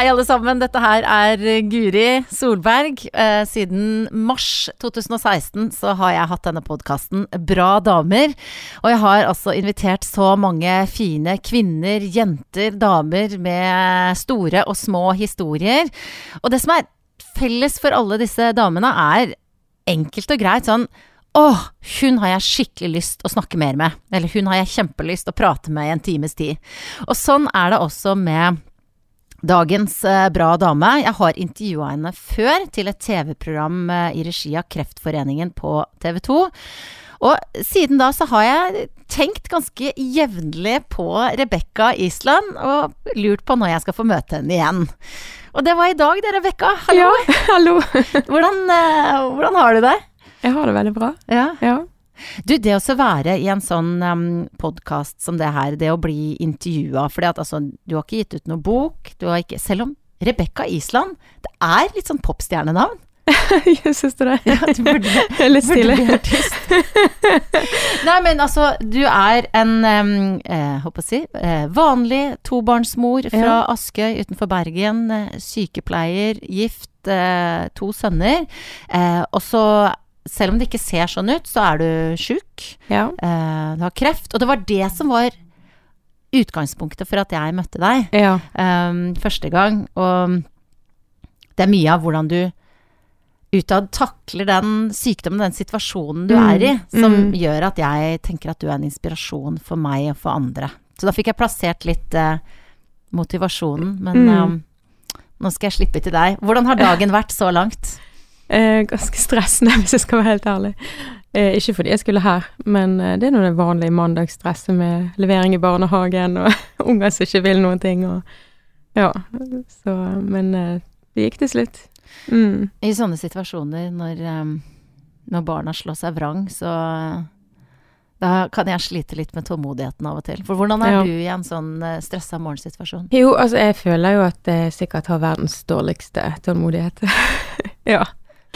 Hei, alle sammen. Dette her er Guri Solberg. Eh, siden mars 2016 så har jeg hatt denne podkasten Bra damer. Og jeg har altså invitert så mange fine kvinner, jenter, damer med store og små historier. Og det som er felles for alle disse damene, er enkelt og greit sånn Åh, hun har jeg skikkelig lyst å snakke mer med. Eller hun har jeg kjempelyst å prate med i en times tid. Og sånn er det også med dagens eh, bra dame. Jeg har intervjua henne før til et TV-program eh, i regi av Kreftforeningen på TV 2. Og siden da så har jeg tenkt ganske jevnlig på Rebekka Island, og lurt på når jeg skal få møte henne igjen. Og det var i dag det, Rebekka. Hallo. Ja, hallo. hvordan, eh, hvordan har du det? Jeg har det veldig bra. Ja. Ja. Du, det å være i en sånn um, podkast som det her, det å bli intervjua For altså, du har ikke gitt ut noe bok, du har ikke Selv om Rebekka Island, det er litt sånn popstjernenavn. Jeg syns det. Ja, du burde, Litt burde stilig. bli artist. Nei, men altså, du er en um, eh, håper å si, eh, vanlig tobarnsmor fra Ja. Askøy utenfor Bergen. eh, Sykepleier, gift, eh, to sønner. Eh, og så, selv om det ikke ser sånn ut, så er du sjuk. Ja. Eh, du har kreft. Og det var det som var utgangspunktet for at jeg møtte deg ja. um, første gang. Og det er mye av hvordan du utad takler den sykdommen, den situasjonen du Mm, er i, som mm. gjør at jeg tenker at du er en inspirasjon for meg og for andre. Så da fikk jeg plassert litt eh, motivasjonen. Men Mm. um, nå skal jeg slippe til deg. Hvordan har dagen vært så langt? Eh, ganske stressende, hvis jeg skal være helt ærlig. Eh, ikke fordi jeg skulle her, men eh, det er nå det vanlige mandagsstresset med levering i barnehagen og unger som ikke vil noen ting og Ja. Så Men eh, det gikk til slutt. Mm. I sånne situasjoner når, um, når barna slår seg vrang, så da kan jeg slite litt med tålmodigheten av og til. For hvordan er Ja. du i en sånn stressa morgensituasjon? Jo, altså, jeg føler jo at jeg sikkert har verdens dårligste tålmodighet. ja.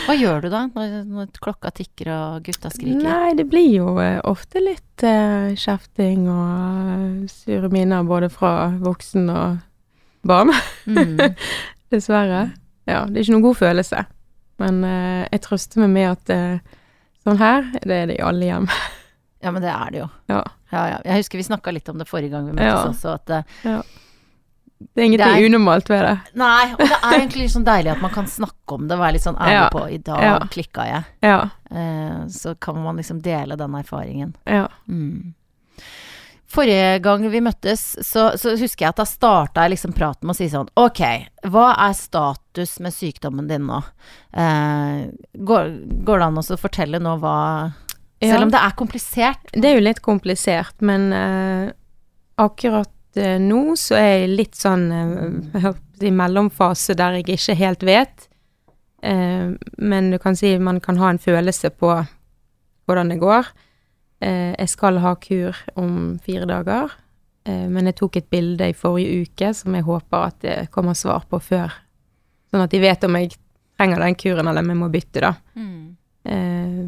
Hva gjør du da, når, når klokka tikker og gutta skriker? Nei, det blir jo eh, ofte litt eh, kjefting og eh, sure minner både fra voksen og barn. Mm. Dessverre. Ja, det er ikke noen god følelse. Men eh, jeg trøster meg med at eh, sånn her, det er det i alle hjem. Ja, men det er det jo. Ja. Ja, ja. Jeg husker vi snakka litt om det forrige gang vi møttes også, at uh, Det er ingenting Det er- unormalt ved det. Nei, og det er egentlig litt sånn deilig at man kan snakke om det være litt sånn ærlig Ja. på I dag Ja. klikka jeg. Ja. Eh, så kan man liksom dele den erfaringen. Ja. Mm. Forrige gang vi møttes, så, så husker jeg at da starta jeg liksom praten med å si sånn Ok, hva er status med sykdommen din nå? Eh, går, går det an å fortelle nå hva. Selv om det er komplisert. Det er jo litt komplisert, men eh, akkurat nå så er jeg litt sånn i si mellomfase der jeg ikke helt vet. Eh, men du kan si man kan ha en følelse på hvordan det går. Eh, jeg skal ha kur om fire dager, eh, men jeg tok et bilde i forrige uke som jeg håper at det kommer svar på før. Sånn at de vet om jeg trenger den kuren eller om jeg må bytte, da. Eh,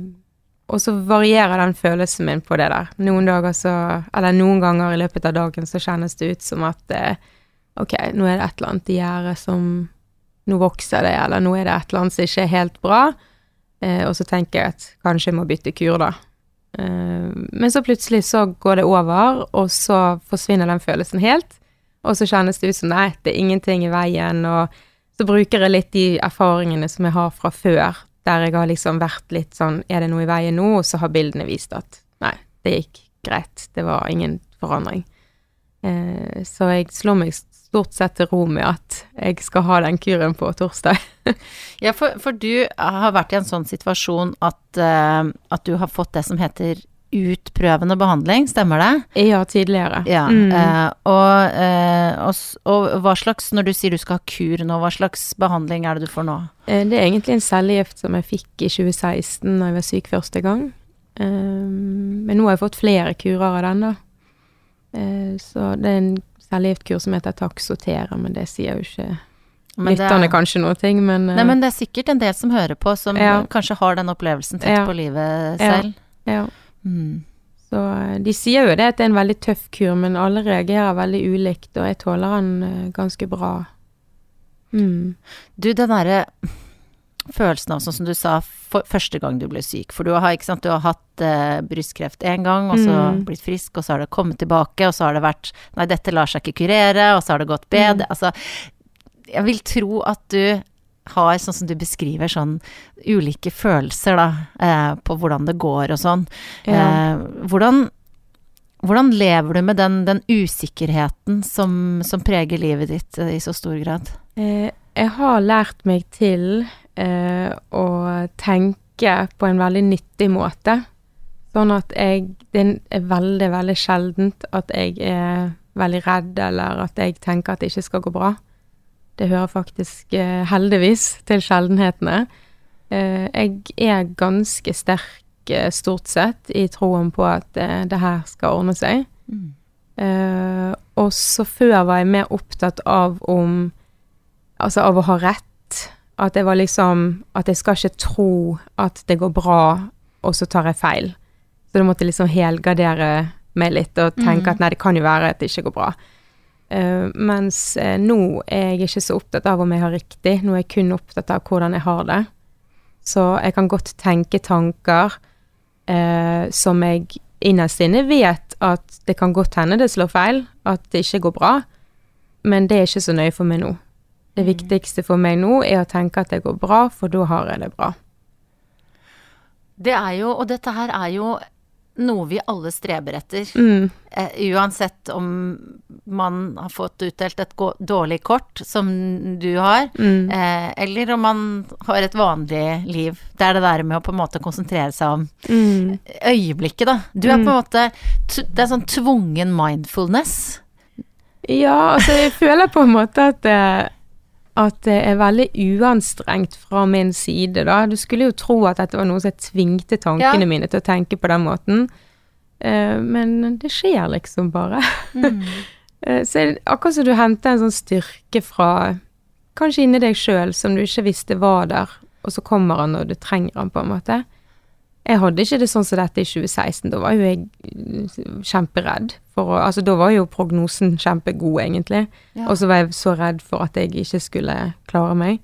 og så varierer den følelsen min på det der. Noen dager så Eller noen ganger i løpet av dagen så kjennes det ut som at eh, ok, nå er det et eller annet i gjerdet som Nå vokser det, eller nå er det et eller annet som ikke er helt bra. Eh, og så tenker jeg at kanskje jeg må bytte kur, da. Eh, men så plutselig så går det over, og så forsvinner den følelsen helt. Og så kjennes det ut som nei, det er ingenting i veien, og så bruker jeg litt de erfaringene som jeg har fra før, der jeg har liksom vært litt sånn Er det noe i veien nå? Og så har bildene vist at nei, det gikk greit. Det var ingen forandring. Eh, så jeg slår meg stort sett til ro med at jeg skal ha den kuren på torsdag. Ja, for, for du har vært i en sånn situasjon at, uh, at du har fått det som heter utprøvende behandling, stemmer det? Ja, tidligere. Ja. Mm. eh, og, eh, og, og hva slags, når du sier du skal ha kur nå, hva slags behandling er det du får nå? Eh, Det er egentlig en cellegift som jeg fikk i 2016 da jeg var syk første gang. Men nå har jeg fått flere kurer av den, da. Eh, Så det er en cellegiftkur som heter Taxotera, men det sier jo ikke lytterne kanskje noe, men, Nei, men det er sikkert en del som hører på, som Ja. kanskje har den opplevelsen tett Ja. på livet selv. Ja. ja. Mm. Så eh, de sier jo det at det er en veldig tøff kur, men alle reagerer veldig ulikt, og jeg tåler den eh, ganske bra. Mm. Du, den derre følelsen av, sånn som du sa, for, første gang du ble syk. For du har, sant, du har hatt eh, brystkreft én gang, og så Mm. blitt frisk, og så har det kommet tilbake, og så har det vært Nei, dette lar seg ikke kurere, og så har det gått bedre. Mm. Altså, jeg vil tro at du har, sånn som du beskriver, sånn ulike følelser, da, eh, på hvordan det går og sånn. Ja. Eh, hvordan, hvordan lever du med den, den usikkerheten som, som preger livet ditt eh, i så stor grad? Eh, jeg har lært meg til eh, å tenke på en veldig nyttig måte. Sånn at jeg Det er veldig, veldig sjeldent at jeg er veldig redd, eller at jeg tenker at det ikke skal gå bra. Det hører faktisk eh, heldigvis til sjeldenhetene. Eh, jeg er ganske sterk eh, stort sett i troen på at eh, det her skal ordne seg. Eh, og så før var jeg mer opptatt av om Altså av å ha rett. At jeg var liksom At jeg skal ikke tro at det går bra, og så tar jeg feil. Så da måtte jeg liksom helgardere meg litt og tenke mm. at nei, det kan jo være at det ikke går bra. Eh, mens uh, nå er jeg ikke så opptatt av om jeg har riktig, nå er jeg kun opptatt av hvordan jeg har det. Så jeg kan godt tenke tanker uh, som jeg innerst inne vet at det kan godt hende det slår feil, at det ikke går bra, men det er ikke så nøye for meg nå. Det viktigste for meg nå er å tenke at det går bra, for da har jeg det bra. Det er jo, og dette her er jo noe vi alle streber etter. Mm, Eh, uansett om man har fått utdelt et dårlig kort, som du har, mm, eh, eller om man har et vanlig liv. Det er det der med å på en måte konsentrere seg om mm. øyeblikket, da. Du er på en Mm. måte Det er sånn tvungen mindfulness. Ja, altså jeg føler på en måte at det, at det er veldig uanstrengt fra min side, da. Du skulle jo tro at dette var noe som tvingte tankene Ja. mine til å tenke på den måten. Uh, men det skjer liksom bare. Eh, så er det akkurat som du henter en sånn styrke fra kanskje inni deg sjøl som du ikke visste var der, og så kommer han når du trenger han, på en måte. Jeg hadde ikke det sånn som dette i 2016. Da var jo jeg eh, kjemperedd. For å, altså, da var jo prognosen kjempegod, egentlig. Ja. Og så var jeg så redd for at jeg ikke skulle klare meg.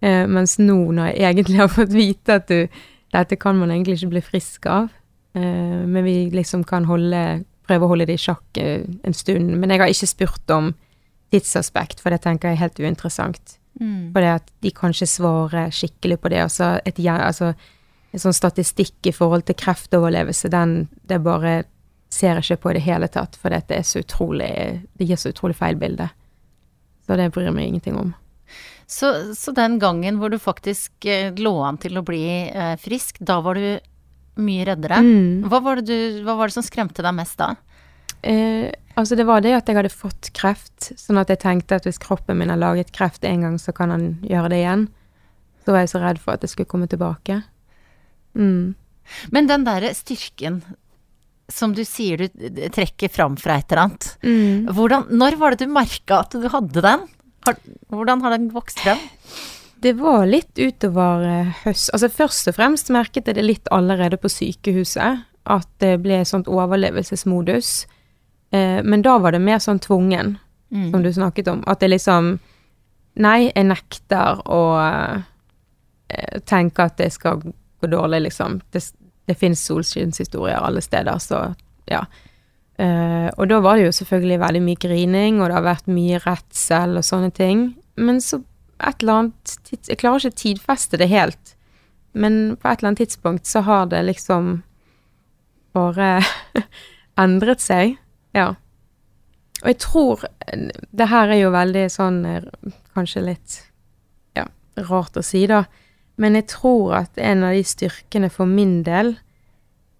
Eh, mens nå, når jeg egentlig har fått vite at du, dette kan man egentlig ikke bli frisk av, eh, men vi liksom kan holde, prøve å holde det i sjakk eh, en stund. Men jeg har ikke spurt om tidsaspekt, for det tenker jeg er helt uinteressant. Mm. For det at de kan ikke svare skikkelig på det. Altså, et, altså, en sånn statistikk i forhold til kreftoverlevelse, den det bare ser jeg ikke på i det hele tatt, for det er så utrolig Det gir så utrolig feil bilde. Så det bryr jeg meg ingenting om. Så, så den gangen hvor du faktisk eh, lå an til å bli eh, frisk, da var du mye reddere. Mm. Hva, var det du, hva var det som skremte deg mest da? Eh, altså, det var det at jeg hadde fått kreft, sånn at jeg tenkte at hvis kroppen min har laget kreft en gang, så kan han gjøre det igjen. Så var jeg så redd for at det skulle komme tilbake. Mm. Men den derre styrken som du sier du trekker fram fra et eller annet, Mm. hvordan, når var det du merka at du hadde den? Har, hvordan har den vokst frem? Det var litt utover eh, høst Altså først og fremst merket jeg det litt allerede på sykehuset, at det ble sånt overlevelsesmodus. Eh, men da var det mer sånn tvungen, Mm. som du snakket om. At det liksom Nei, jeg nekter å eh, tenke at det skal gå dårlig, liksom. Det, det finnes solskinnshistorier alle steder, så ja. Uh, og da var det jo selvfølgelig veldig mye grining, og det har vært mye redsel og sånne ting. Men så et eller annet tids, Jeg klarer ikke å tidfeste det helt, men på et eller annet tidspunkt så har det liksom bare endret seg. Ja. Og jeg tror Det her er jo veldig sånn eh, Kanskje litt ja, rart å si, da. Men jeg tror at en av de styrkene for min del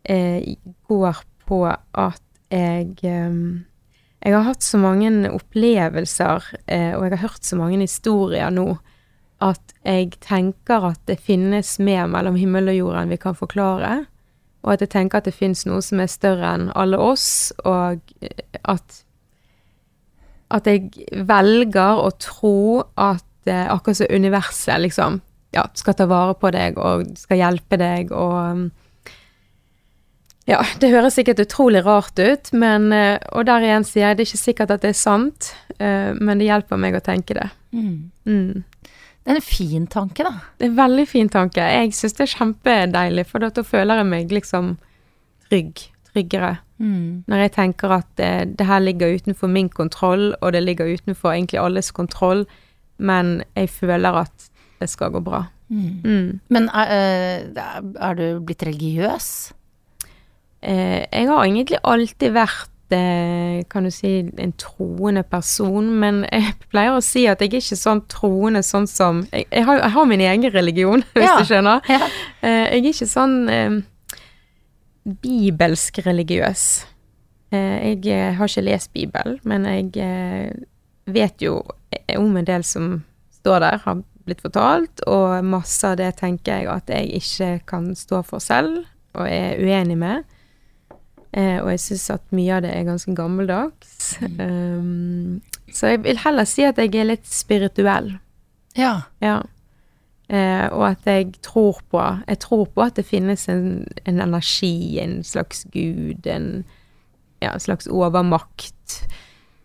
eh, går på at jeg eh, Jeg har hatt så mange opplevelser, eh, og jeg har hørt så mange historier nå, at jeg tenker at det finnes mer mellom himmel og jord enn vi kan forklare. Og at jeg tenker at det finnes noe som er større enn alle oss, og eh, at at jeg velger å tro at eh, akkurat som universet liksom ja, skal ta vare på deg og skal hjelpe deg og Ja, det høres sikkert utrolig rart ut, men eh, Og der igjen sier jeg det er ikke sikkert at det er sant, eh, men det hjelper meg å tenke det. Mm. Mm. Det er en fin tanke, da. Det er en veldig fin tanke. Jeg syns det er kjempedeilig, for da føler jeg meg liksom trygg. Tryggere. Mm. Når jeg tenker at det, det her ligger utenfor min kontroll, og det ligger utenfor egentlig alles kontroll, men jeg føler at det skal gå bra. Mm. Mm. Men er, eh, er du blitt religiøs? Eh, jeg har egentlig alltid vært eh, kan du si, en troende person, men jeg pleier å si at jeg er ikke sånn troende sånn som Jeg, jeg, har, jeg har min egen religion, hvis Ja. du skjønner. Ja. Eh, jeg er ikke sånn bibelsk religiøs. Jeg har ikke lest Bibelen, men jeg vet jo om en del som står der, har blitt fortalt, og masse av det tenker jeg at jeg ikke kan stå for selv, og er uenig med. Eh, og jeg syns at mye av det er ganske gammeldags. Um, så jeg vil heller si at jeg er litt spirituell. Ja. Ja. Eh, og at jeg tror på Jeg tror på at det finnes en, en energi, en slags gud, en, ja, slags overmakt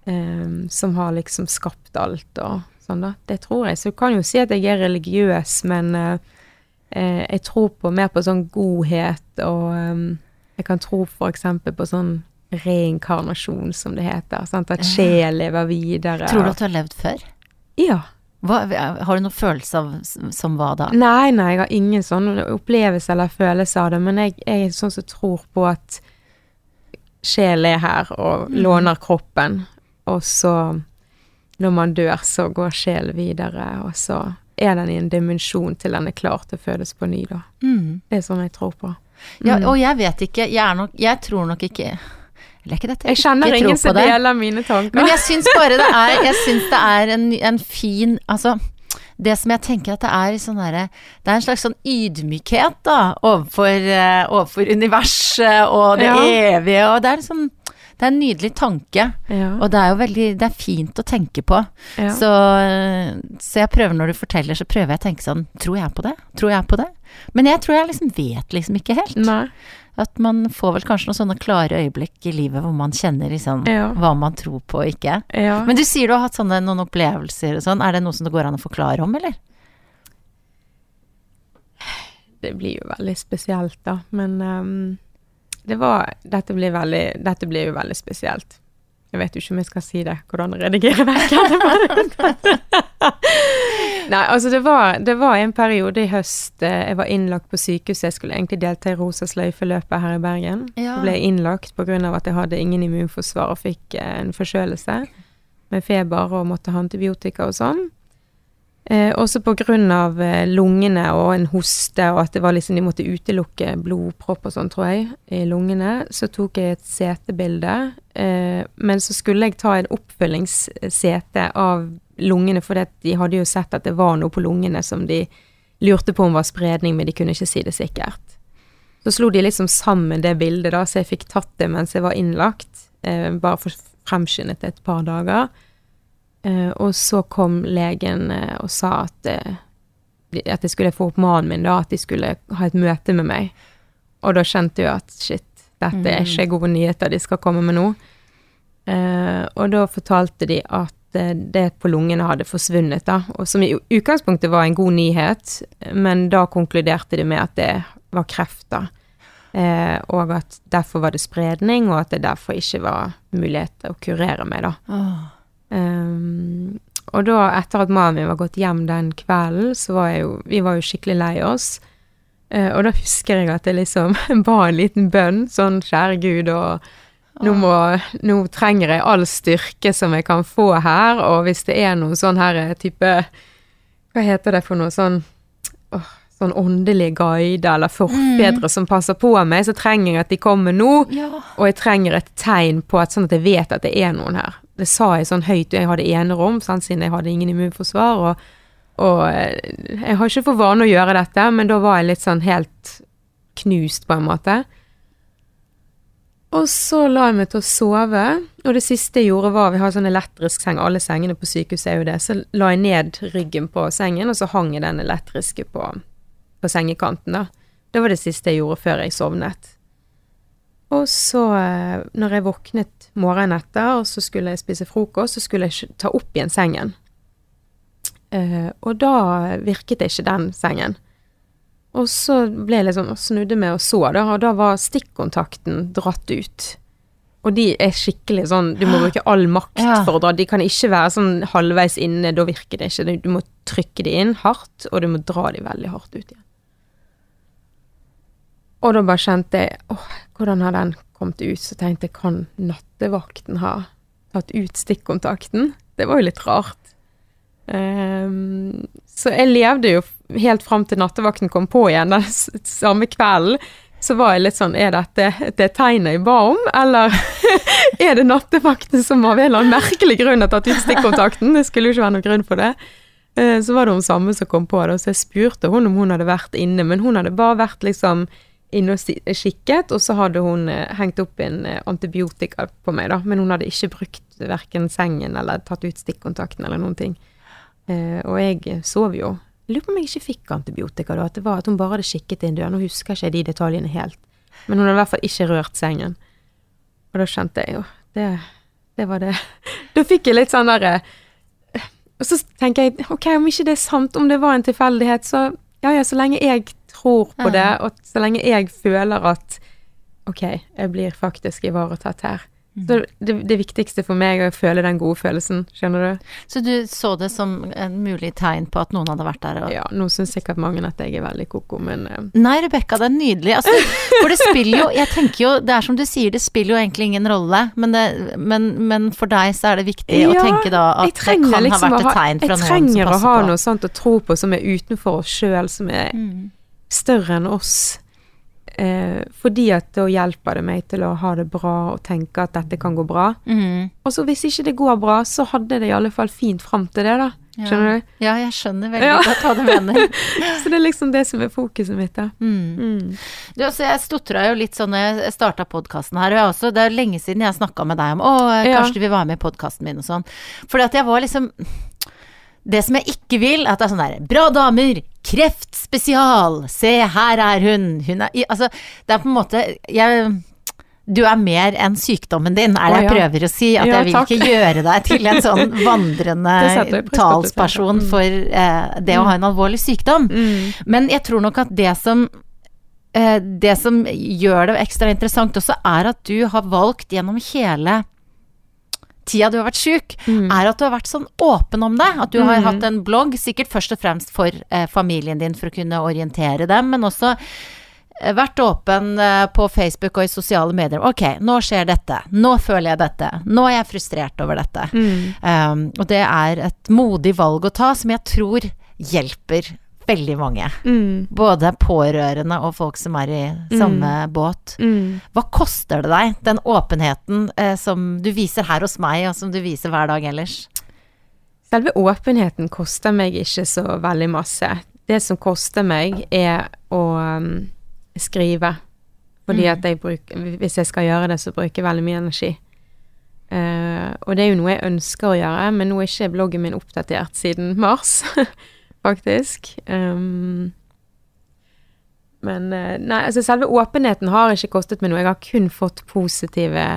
eh, som har liksom skapt alt og sånn, da. Det tror jeg. Så du kan jo si at jeg er religiøs, men eh, eh, jeg tror på mer på sånn godhet, og um, jeg kan tro eksempel på sånn reinkarnasjon, som det heter. Sant? At sjel lever videre. Tror du at du har levd før? Ja. Hva, har du noen følelse av som hva da? Nei, nei, jeg har ingen sånn opplevelse eller følelse av det, men jeg, jeg er sånn som tror på at sjel er her og låner kroppen, og så, når man dør, så går sjelen videre, og så er den i en dimensjon til den er klar til å fødes på ny, da. Mm. Det er sånn jeg tror på. Ja, Mm. og jeg vet ikke, jeg nok Jeg tror nok ikke Eller er ikke dette Jeg kjenner ikke ingen som deler mine tanker. Men jeg syns bare det er Jeg syns det er en, en fin Altså, det som jeg tenker at det er sånn derre Det er en slags sånn ydmykhet, da, overfor, eh, overfor universet og det Ja. evige, og det er liksom Det er en nydelig tanke, ja, og det er jo veldig Det er fint å tenke på. ja. Så, så jeg prøver når du forteller, så prøver jeg å tenke sånn Tror jeg på det? Tror jeg på det? Men jeg tror jeg liksom vet liksom ikke helt. Nei. At man får vel kanskje noen sånne klare øyeblikk i livet hvor man kjenner liksom Ja. hva man tror på og ikke. Men du sier du har hatt sånne noen opplevelser og sånn. Er det noe som det går an å forklare om, eller? det blir jo veldig spesielt, da. Men ehm, det var Dette blir, veldig, dette blir jo veldig spesielt. Jeg vet jo ikke om jeg skal si det, hvordan redigere vekk. Nei, altså det var, det var en periode i høst eh, jeg var innlagt på sykehuset. Jeg skulle egentlig delta i Rosa sløyfe-løpet her i Bergen. Ja. Ble innlagt pga. at jeg hadde ingen immunforsvar og fikk eh, en forkjølelse med feber og måtte ha antibiotika og sånn. Eh, også pga. Eh, lungene og en hoste, og at det var liksom, de måtte utelukke blodpropp og sånn, tror jeg, i lungene. Så tok jeg et setebilde, eh, men så skulle jeg ta en oppfølgingssete av lungene, for de hadde jo sett at det var noe på lungene som de lurte på om var spredning, men de kunne ikke si det sikkert. Så slo de liksom sammen det bildet, da, så jeg fikk tatt det mens jeg var innlagt, eh, bare for fremskyndet et par dager. Eh, og så kom legen eh, og sa at, eh, at jeg skulle få opp mannen min, da, at de skulle ha et møte med meg. Og da kjente jeg at shit, dette er ikke gode nyheter de skal komme med nå. Eh, og da fortalte de at det på lungene hadde forsvunnet, da. Og som i utgangspunktet var en god nyhet, men da konkluderte de med at det var kreft, da. Eh, og at derfor var det spredning, og at det derfor ikke var mulighet til å kurere meg, da. Um, og da, etter at mannen min var gått hjem den kvelden, så var jeg jo Vi var jo skikkelig lei oss. Uh, og da husker jeg at jeg liksom ba en liten bønn, sånn kjære Gud, og nå, må, nå trenger jeg all styrke som jeg kan få her, og hvis det er noen sånn her eh, type Hva heter det for noe sånn oh, Sånn åndelige guide eller forfedre som passer på meg, så trenger jeg at de kommer nå. Ja. Og jeg trenger et tegn på at sånn at jeg vet at det er noen her. Det sa jeg sånn høyt, jeg hadde enerom, sant, siden jeg hadde ingen immunforsvar. Og, og eh, jeg har ikke for vane å gjøre dette, men da var jeg litt sånn helt knust, på en måte. Og så la jeg meg til å sove, og det siste jeg gjorde var Vi har sånn elektrisk seng, alle sengene på sykehuset er jo det. Så la jeg ned ryggen på sengen, og så hang jeg den elektriske på, på sengekanten, da. Det var det siste jeg gjorde før jeg sovnet. Og så, eh, når jeg våknet morgenen etter, og så skulle jeg spise frokost, så skulle jeg ta opp igjen sengen. Uh, og da virket det ikke den sengen. Og så ble jeg liksom, snudde meg og så, da, og da var stikkontakten dratt ut. Og de er skikkelig sånn, du må bruke all makt Ja. for å dra. De kan ikke være sånn halvveis inne, da virker det ikke. Du må trykke de inn hardt, og du må dra de veldig hardt ut igjen. Og da bare kjente jeg, åh, hvordan har den kommet ut? Så tenkte jeg, kan nattevakten ha tatt ut stikkontakten? Det var jo litt rart. Um, så jeg levde jo helt fram til nattevakten kom på igjen den samme kvelden. Så var jeg litt sånn, er dette det tegnet jeg ba om, eller er det nattevakten som av en eller annen merkelig grunn har tatt ut stikkontakten? Det skulle jo ikke være noen grunn for det. Eh, Så var det hun samme som kom på det, og så jeg spurte hun om hun hadde vært inne, men hun hadde bare vært liksom inne og kikket, og så hadde hun eh, hengt opp en eh, antibiotika på meg, da, men hun hadde ikke brukt verken sengen eller tatt ut stikkontakten eller noen ting. Eh, og jeg sov jo. Jeg lurer på om jeg ikke fikk antibiotika da, at det var at hun bare hadde kikket inn døren. Nå husker jeg ikke de detaljene helt. Men hun hadde i hvert fall ikke rørt sengen. Og da skjønte jeg jo, det, det var det. Da fikk jeg litt sånn derre Og så tenker jeg, ok, om ikke det er sant, om det var en tilfeldighet, så ja ja, så lenge jeg tror på det, og så lenge jeg føler at ok, jeg blir faktisk ivaretatt her. Så det, det viktigste for meg er å føle den gode følelsen, skjønner du? Så du så det som en mulig tegn på at noen hadde vært der? Og... Ja, nå syns sikkert mange at jeg er veldig koko, men uh... Nei, Rebekka, det er nydelig. Altså, for det spiller jo Jeg tenker jo, det er som du sier, det spiller jo egentlig ingen rolle. Men, det, men, men for deg så er det viktig å tenke da at det kan liksom ha vært et tegn fra noen som passer på. Jeg trenger å ha noe sånt å tro på som er utenfor oss sjøl, som er Mm. Større enn oss. Eh, fordi at da hjelper det meg til å ha det bra og tenke at dette kan gå bra. Mm. Og så hvis ikke det går bra, så hadde det i alle fall fint fram til det, da. Ja. Skjønner du? Ja, jeg skjønner veldig Ja. godt hva du mener. Så det er liksom det som er fokuset mitt, da. Mm. Mm. Du, altså, jeg stotra jo litt sånn når jeg starta podkasten her, og jeg også, det er lenge siden jeg snakka med deg om å, Ja. kanskje du vil være med i podkasten min og sånn. Fordi at jeg var liksom Det som jeg ikke vil, er at det er sånn der Bra damer! Kreftspesial! Se, her er hun! Hun er Altså, det er på en måte jeg du er mer enn sykdommen din, er det jeg prøver å si. At Ja, jeg vil takk. ikke gjøre deg til en sånn vandrende talsperson Mm. for eh, det å ha en alvorlig sykdom. Mm. Men jeg tror nok at det som eh, Det som gjør det ekstra interessant også, er at du har valgt gjennom hele tida du har vært sjuk, Mm. er at du har vært sånn åpen om det. At du har Mm. hatt en blogg, sikkert først og fremst for eh, familien din for å kunne orientere dem, men også eh, vært åpen eh, på Facebook og i sosiale medier. Ok, nå skjer dette. Nå føler jeg dette. Nå er jeg frustrert over dette. Mm. Um, og det er et modig valg å ta, som jeg tror hjelper veldig mange. Mm. Både pårørende og folk som er i samme båt. Mm. Hva koster det deg, den åpenheten eh, som du viser her hos meg, og som du viser hver dag ellers? Selve åpenheten koster meg ikke så veldig masse. Det som koster meg, er å um, skrive. Fordi Mm. at jeg bruker Hvis jeg skal gjøre det, så bruker jeg veldig mye energi. Uh, og det er jo noe jeg ønsker å gjøre, men nå er ikke bloggen min oppdatert siden mars, faktisk. Um, men eh, nei, altså selve åpenheten har ikke kostet meg noe. Jeg har kun fått positive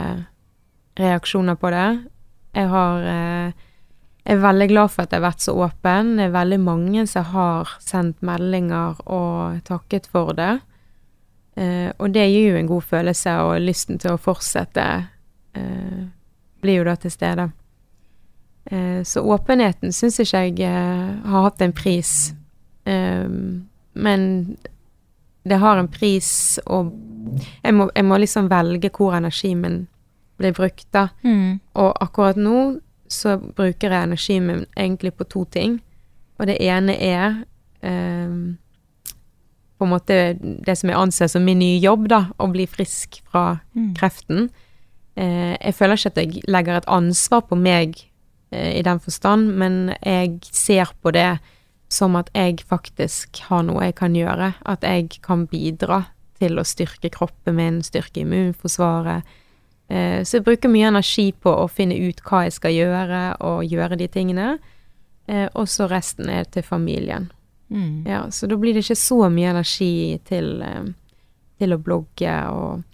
reaksjoner på det. Jeg har eh, er veldig glad for at jeg har vært så åpen. Det er veldig mange som har sendt meldinger og takket for det. Eh, og det gir jo en god følelse, og lysten til å fortsette eh, blir jo da til stede. Eh, så åpenheten syns ikke jeg eh, har hatt en pris. Eh, men det har en pris, og jeg må, jeg må liksom velge hvor energien min blir brukt, da. Og akkurat nå så bruker jeg energien min egentlig på to ting. Og det ene er um, på en måte det som jeg anser som min nye jobb, da. Å bli frisk fra Mm. kreften. Eh, jeg føler ikke at jeg legger et ansvar på meg i den forstand, men jeg ser på det som at jeg faktisk har noe jeg kan gjøre. At jeg kan bidra til å styrke kroppen min, styrke immunforsvaret. Eh, så jeg bruker mye energi på å finne ut hva jeg skal gjøre, og gjøre de tingene. Eh, og så resten er til familien. Mm. Ja, så da blir det ikke så mye energi til, eh, til å blogge og,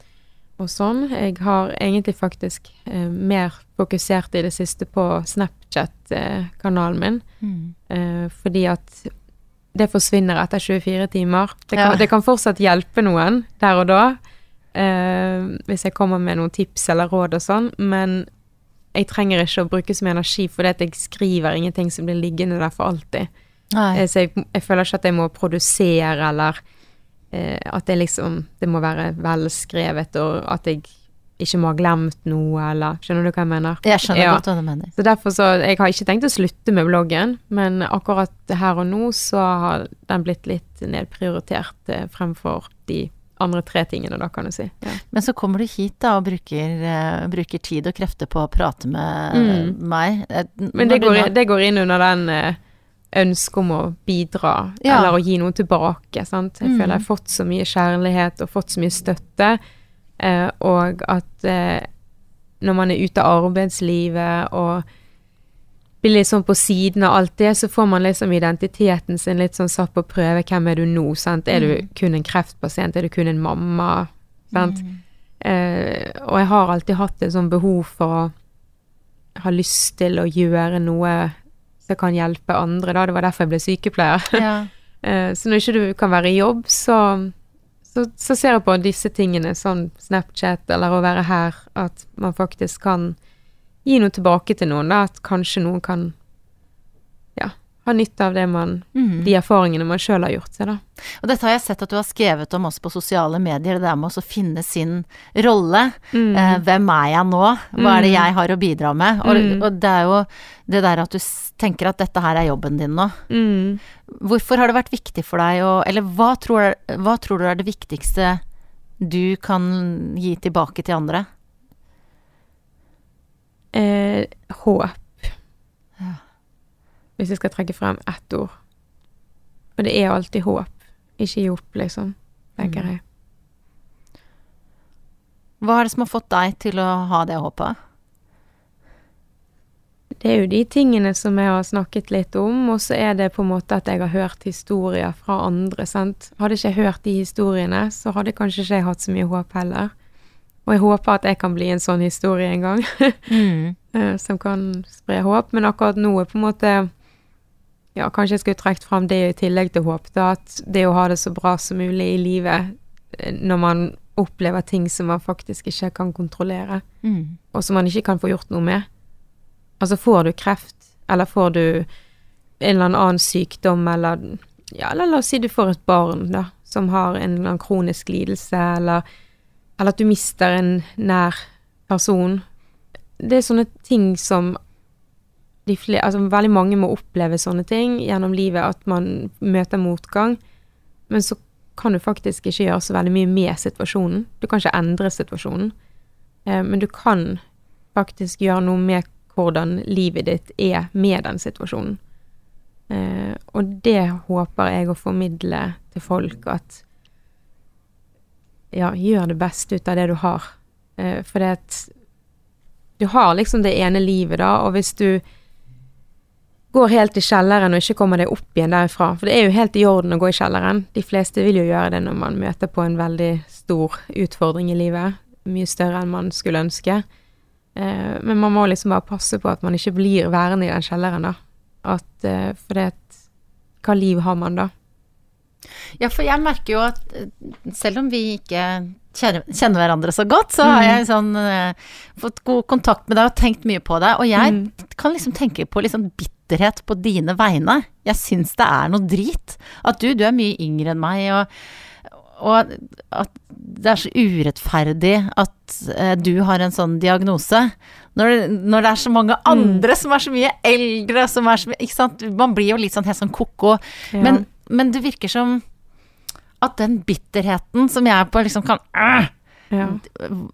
og sånn. Jeg har egentlig faktisk eh, mer fokusert i det siste på Snapchat-kanalen min, Mm. eh, fordi at det forsvinner etter 24 timer. Det kan, Ja. det kan fortsatt hjelpe noen der og da, eh, hvis jeg kommer med noen tips eller råd og sånn, men jeg trenger ikke å bruke så mye energi fordi at jeg skriver ingenting som blir liggende der for alltid. Eh, Så jeg, jeg føler ikke at jeg må produsere, eller eh, at det liksom Det må være velskrevet, og at jeg ikke må ha glemt noe, eller Skjønner du hva jeg mener? Jeg skjønner Ja. godt hva du mener. Så derfor så Jeg har ikke tenkt å slutte med bloggen, men akkurat her og nå så har den blitt litt nedprioritert eh, fremfor de andre tre tingene, da, kan du si. Ja. Men så kommer du hit da og bruker, uh, bruker tid og krefter på å prate med Mm. meg. Når Men det går, nå- det går inn under den eh, ønsket om å bidra, Ja. eller å gi noe tilbake. Sant? Jeg Mm. føler jeg har fått så mye kjærlighet og fått så mye støtte, eh, og at eh, når man er ute av arbeidslivet og blir litt sånn på siden av alt det, så får man liksom identiteten sin litt sånn satt på prøve. Hvem er du nå? Sant? Er du kun en kreftpasient? Er du kun en mamma? Sant? Mm. Eh, og jeg har alltid hatt et sånn behov for å ha lyst til å gjøre noe som kan hjelpe andre, da. Det var derfor jeg ble sykepleier. Ja. Eh, så når ikke du kan være i jobb, så, så, så ser jeg på disse tingene, sånn Snapchat eller å være her, at man faktisk kan gi noe tilbake til noen, da. At kanskje noen kan ja, ha nytte av det man Mm. De erfaringene man sjøl har gjort seg, da. Og dette har jeg sett at du har skrevet om også på sosiale medier, det der med å finne sin rolle. Mm. Eh, hvem er jeg nå? Hva er det Mm. jeg har å bidra med? Og, Mm. og det er jo det der at du tenker at dette her er jobben din nå. Mm. Hvorfor har det vært viktig for deg å Eller hva tror, hva tror du er det viktigste du kan gi tilbake til andre? Eh, håp. Hvis jeg skal trekke frem ett ord. Og det er alltid håp. Ikke gi opp, liksom, tenker Mm. jeg. Hva er det som har fått deg til å ha det håpet? Det er jo de tingene som jeg har snakket litt om, og så er det på en måte at jeg har hørt historier fra andre, sant. Hadde ikke jeg hørt de historiene, så hadde kanskje ikke jeg hatt så mye håp heller. Og jeg håper at jeg kan bli en sånn historie en gang. Mm. eh, som kan spre håp, men akkurat nå er på en måte Ja, kanskje jeg skulle trukket fram det i tillegg til håp, da, at det å ha det så bra som mulig i livet eh, når man opplever ting som man faktisk ikke kan kontrollere, Mm. og som man ikke kan få gjort noe med. Altså, får du kreft, eller får du en eller annen sykdom, eller ja, eller la oss si du får et barn, da, som har en eller annen kronisk lidelse, eller, eller at du mister en nær person. Det er sånne ting som de fle- altså veldig mange må oppleve sånne ting gjennom livet, at man møter motgang, men så kan du faktisk ikke gjøre så veldig mye med situasjonen. Du kan ikke endre situasjonen, eh, men du kan faktisk gjøre noe med hvordan livet ditt er med den situasjonen. Eh, og det håper jeg å formidle til folk, at ja, gjør det beste ut av det du har. Eh, for det at du har liksom det ene livet, da, og hvis du går helt i kjelleren og ikke kommer deg opp igjen derifra, for det er jo helt i orden å gå i kjelleren, de fleste vil jo gjøre det når man møter på en veldig stor utfordring i livet, mye større enn man skulle ønske. Eh, men man må liksom bare passe på at man ikke blir værende i den kjelleren, da. At, eh, for det at Hva liv har man da? Ja, for jeg merker jo at eh, selv om vi ikke kjenner, hverandre så godt, så har Mm. jeg sånn fått god kontakt med deg og tenkt mye på deg. Og jeg Mm. kan liksom tenke på litt sånn bitterhet på dine vegne. Jeg syns det er noe drit. At du, du er mye yngre enn meg, og, og at det er så urettferdig at eh, du har en sånn diagnose. Når, når det er så mange andre som er så mye eldre, som er så mye Ikke sant. Man blir jo litt sånn helt sånn ko-ko. Ja. Men, men det virker som at den bitterheten som jeg på liksom kan øh, ja.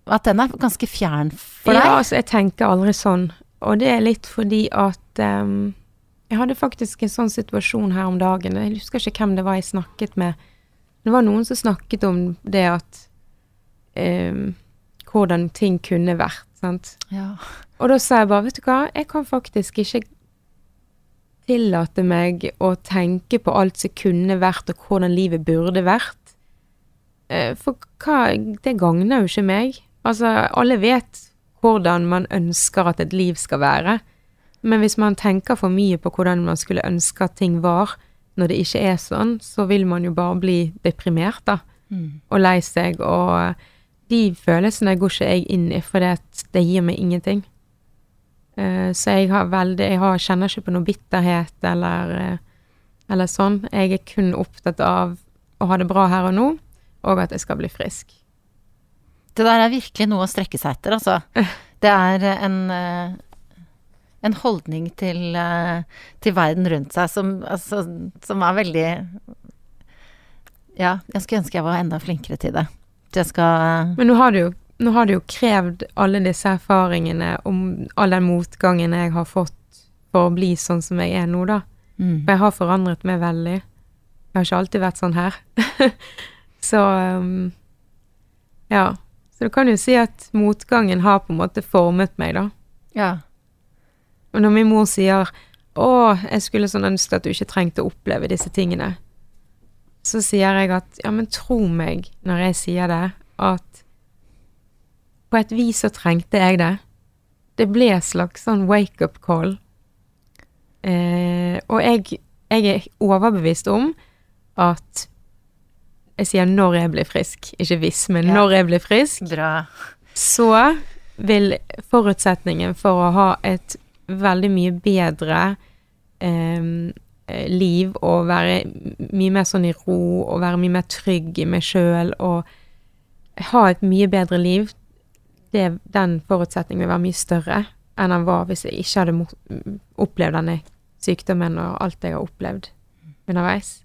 At den er ganske fjern for deg. Ja, altså, jeg tenker aldri sånn. Og det er litt fordi at ehm, Jeg hadde faktisk en sånn situasjon her om dagen. Jeg husker ikke hvem det var jeg snakket med. Det var noen som snakket om det at um, Hvordan ting kunne vært, sant. Ja. Og da sa jeg bare, vet du hva, jeg kan faktisk ikke tillate meg å tenke på alt som kunne vært, og hvordan livet burde vært. Eh, For hva Det gagner jo ikke meg. Altså, alle vet hvordan man ønsker at et liv skal være, men hvis man tenker for mye på hvordan man skulle ønske at ting var, når det ikke er sånn, så vil man jo bare bli deprimert, da, Mm. og lei seg, og de følelsene går ikke jeg inn i, for det, gir meg ingenting. Eh, så jeg har veldig Jeg har, kjenner ikke på noe bitterhet eller, eh, eller sånn. Jeg er kun opptatt av å ha det bra her og nå, og at jeg skal bli frisk. Det der er virkelig noe å strekke seg etter, altså. Det er en, eh, en holdning til, eh, til verden rundt seg som, altså, som er veldig Ja, jeg skulle ønske jeg var enda flinkere til det. Jeg skal Men nå har det jo, nå har det jo krevd alle disse erfaringene om all den motgangen jeg har fått for å bli sånn som jeg er nå, da. mm. For jeg har forandret meg veldig. Jeg har ikke alltid vært sånn her. så um, ja. Så du kan jo si at motgangen har på en måte formet meg, da. Ja. Og når min mor sier 'Å, jeg skulle sånn ønske at du ikke trengte å oppleve disse tingene', så sier jeg at ja, men tro meg når jeg sier det, at på et vis så trengte jeg det. Det ble et slags sånn wake-up call. Eh, og jeg, jeg er overbevist om at Jeg sier når jeg blir frisk, ikke hvis, men Ja. når jeg blir frisk, Bra. så vil forutsetningen for å ha et veldig mye bedre em, eh, liv og være mye mer sånn i ro og være mye mer trygg i meg sjøl og ha et mye bedre liv, det, den forutsetningen vil være mye større enn den var hvis jeg ikke hadde opplevd denne sykdommen og alt jeg har opplevd underveis.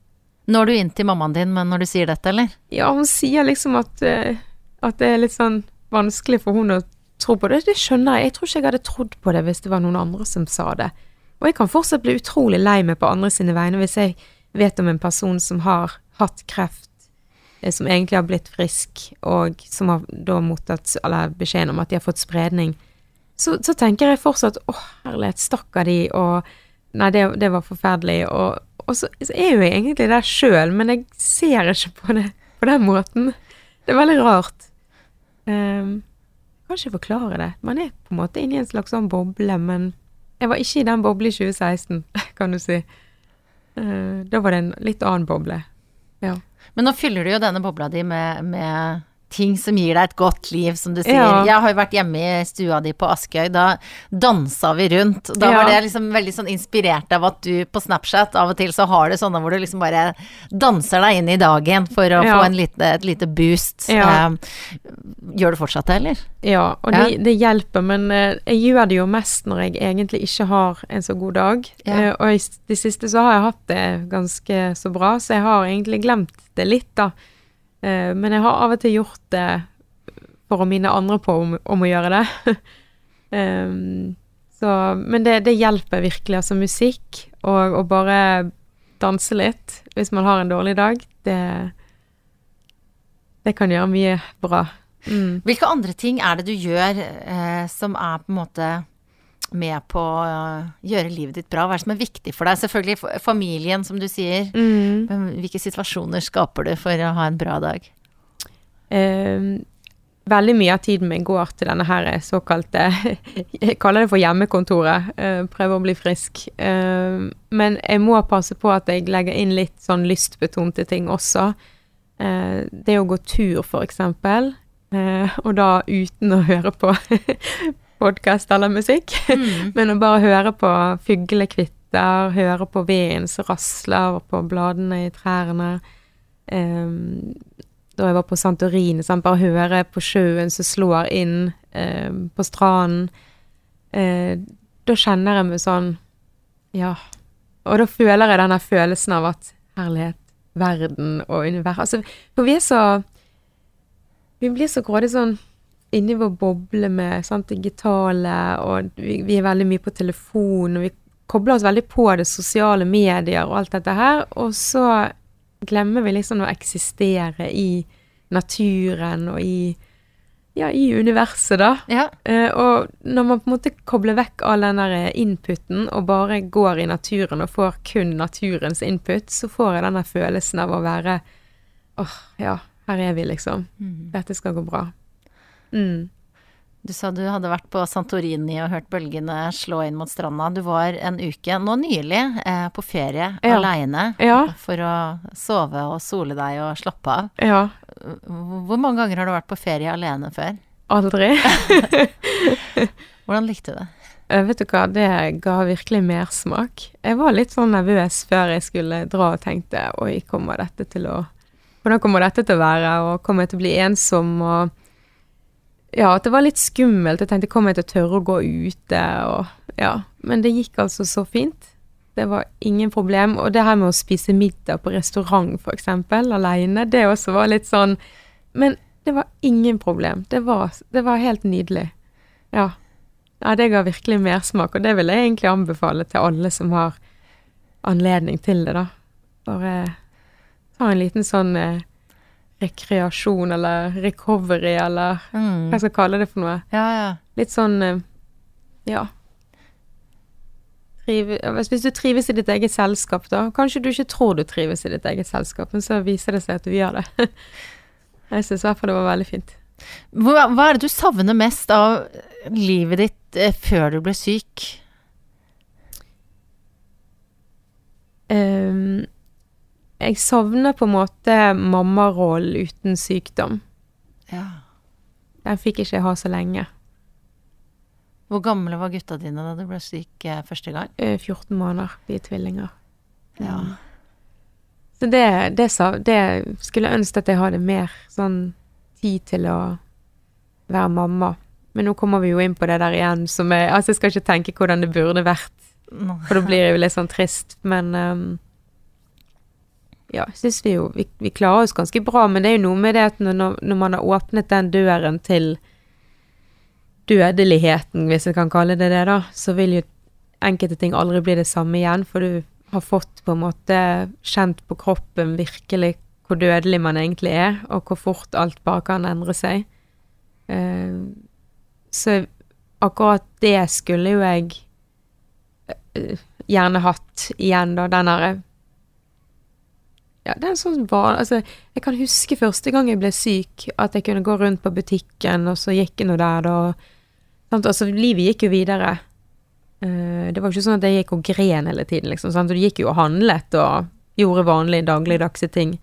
Når du inn til mammaen din men når du sier dette, eller? Ja, hun sier liksom at, eh, at det er litt sånn vanskelig for hun å tro på det. Det skjønner jeg. Jeg tror ikke jeg hadde trodd på det hvis det var noen andre som sa det. Og jeg kan fortsatt bli utrolig lei meg på andre sine vegne hvis jeg vet om en person som har hatt kreft, eh, som egentlig har blitt frisk, og som har da mottatt eller beskjeden om at de har fått spredning. Så, så tenker jeg fortsatt å herlighet, stakkar de, og nei, det, det var forferdelig. Og, og så, så er jo jeg egentlig der sjøl, men jeg ser ikke på det på den måten. Det er veldig rart. Um, kan ikke forklare det. Man er på en måte inne i en slags sånn boble, men jeg var ikke i den boble i 2016, kan du si. Eh, da var det en litt annen boble. Ja. Men nå fyller du jo denne bobla di med, med ting som gir deg et godt liv, som du sier. Ja. Jeg har jo vært hjemme i stua di på Askøy, da dansa vi rundt. Da Ja. var det liksom veldig sånn inspirert av at du på Snapchat av og til så har du sånne hvor du liksom bare danser deg inn i dagen for å Ja. få en lite, et lite boost. Eh, gjør du fortsatt det, eller? Ja, og. Det, det hjelper, men eh, jeg gjør det jo mest når jeg egentlig ikke har en så god dag. Eh, og i det siste så har jeg hatt det ganske så bra, så jeg har egentlig glemt det litt, da. Eh, men jeg har av og til gjort det for å minne andre på om, om å gjøre det. um, så, men det, det hjelper virkelig, altså musikk og å bare danse litt hvis man har en dårlig dag, det, det kan gjøre mye bra. Mm. Hvilke andre ting er det du gjør eh, som er på en måte med på å gjøre livet ditt bra? Hva er det som er viktig for deg? Selvfølgelig familien, som du sier. Mm. Men hvilke situasjoner skaper du for å ha en bra dag? Um, veldig mye av tiden min går til denne her såkalte Jeg kaller det for hjemmekontoret. eh, prøver å bli frisk. Eh, men jeg må passe på at jeg legger inn litt sånn lystbetonte ting også. Eh, det å gå tur, for eksempel. Eh, og da uten å høre på podkast eller musikk. Men å bare høre på fuglekvitter, høre på vinden som rasler på bladene i trærne. um, da jeg var på Santorini, sant? bare høre på sjøen som slår inn um, på stranden. uh, da kjenner jeg meg sånn Ja. Og da føler jeg denne følelsen av at herlighet, verden og universet Altså, for vi er så Vi blir så grådig sånn inni vår boble med sant, digitale, og vi, vi er veldig mye på telefon, og vi kobler oss veldig på det sosiale medier og alt dette her, og så glemmer vi liksom å eksistere i naturen og i ja, i universet, da. Ja. Eh, og når man på en måte kobler vekk all den der inputen og bare går i naturen og får kun naturens input, så får jeg denne følelsen av å være åh, ja, her er vi, liksom. Dette skal gå bra. Mm. Du sa du hadde vært på Santorini og hørt bølgene slå inn mot stranda. Du var en uke, nå nylig, eh, på ferie Ja. aleine Ja. for å sove og sole deg og slappe av. Ja. Hvor mange ganger har du vært på ferie alene før? Aldri. Hvordan likte du det? Eh, Vet du hva, det ga virkelig mersmak. Jeg var litt sånn nervøs før jeg skulle dra og tenkte oi, kommer dette til å Hvordan kommer dette til å være, og kommer jeg til å bli ensom, og Ja, at det var litt skummelt. Jeg tenkte kommer jeg til å tørre å gå ute, og Ja. Men det gikk altså så fint. Det var ingen problem. Og det her med å spise middag på restaurant, eksempel, aleine, det også var litt sånn Men det var ingen problem. Det var, det var helt nydelig. Ja. Ja, det ga virkelig mersmak, og det vil jeg egentlig anbefale til alle som har anledning til det, da. Bare ta en liten sånn eh, rekreasjon, eller recovery, eller hva Mm. jeg skal kalle det for noe. Ja, ja. Litt sånn eh, ja. Hvis, du trives i ditt eget selskap, da. Kanskje du ikke tror du trives i ditt eget selskap, men så viser det seg at du gjør det. jeg syns i hvert fall det var veldig fint. Hva, hva er det du savner mest av livet ditt eh, før du ble syk? Ehm, jeg savner på en måte mammarollen uten sykdom. Ja. Den fikk ikke jeg ha så lenge. Hvor gamle var gutta dine da du ble syk eh, første gang? Eh, 14 måneder, de er tvillinger. Ja. Så det, det, det skulle jeg ønske at jeg hadde mer sånn tid til å være mamma. Men nå kommer vi jo inn på det der igjen som er Altså, jeg skal ikke tenke hvordan det burde vært, for da blir det jo litt sånn trist, men ehm, Ja, syns vi jo vi, vi klarer oss ganske bra, men det er jo noe med det at når, når man har åpnet den døren til dødeligheten, hvis jeg kan kalle det det, da, så vil jo enkelte ting aldri bli det samme igjen, for du har fått på en måte kjent på kroppen virkelig hvor dødelig man egentlig er, og hvor fort alt bare kan endre seg. Eh, så akkurat det skulle jo jeg eh, gjerne hatt igjen, da, den derre ja, det er sånn van... Altså, jeg kan huske første gang jeg ble syk, at jeg kunne gå rundt på butikken, og så gikk jeg nå der, da. Sant? Altså, livet gikk jo videre. Uh, det var jo ikke sånn at jeg gikk og gren hele tiden, liksom. Sant? Du gikk jo og handlet og gjorde vanlige dagligdagse ting.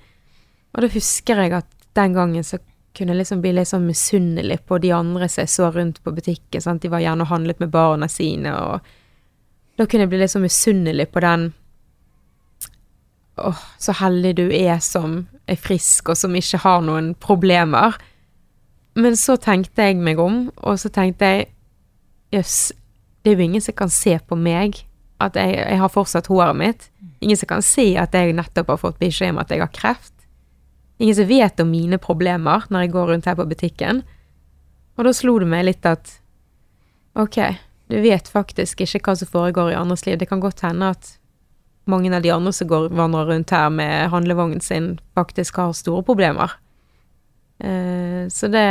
Og da husker jeg at den gangen så kunne jeg liksom bli litt sånn misunnelig på de andre som jeg så rundt på butikken. Sant? De var gjerne og handlet med barna sine, og da kunne jeg bli litt sånn misunnelig på den Åh, så heldig du er som er frisk, og som ikke har noen problemer. Men så tenkte jeg meg om, og så tenkte jeg jøss, det er jo ingen som kan se på meg at jeg, jeg har fortsatt håret mitt. Ingen som kan si at jeg nettopp har fått beskjed om at jeg har kreft. Ingen som vet om mine problemer når jeg går rundt her på butikken. Og da slo det meg litt at ok, du vet faktisk ikke hva som foregår i andres liv. Det kan godt hende at mange av de andre som går vandrer rundt her med handlevognen sin, faktisk har store problemer. Uh, så det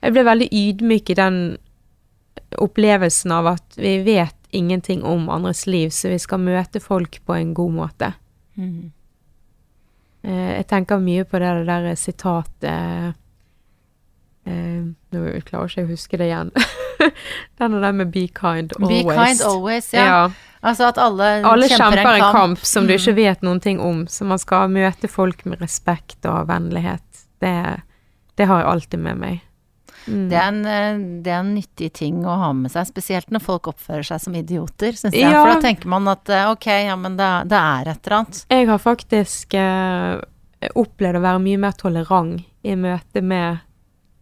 Jeg ble veldig ydmyk i den opplevelsen av at vi vet ingenting om andres liv, så vi skal møte folk på en god måte. Mm. Uh, jeg tenker mye på det der sitatet uh, Nå klarer jeg ikke å huske det igjen. Den der med 'be kind always'. Be kind always, ja. ja. Altså at alle, Alle kjemper en kamp, som du Mm. ikke vet noen ting om, så man skal møte folk med respekt og vennlighet. Det, det har jeg alltid med meg. Mm. Det er, en, eh, det er en nyttig ting å ha med seg, spesielt når folk oppfører seg som idioter, syns jeg. Ja. For da tenker man at eh, ok, ja, men det, det er et eller annet. Jeg har faktisk eh, opplevd å være mye mer tolerant i møte med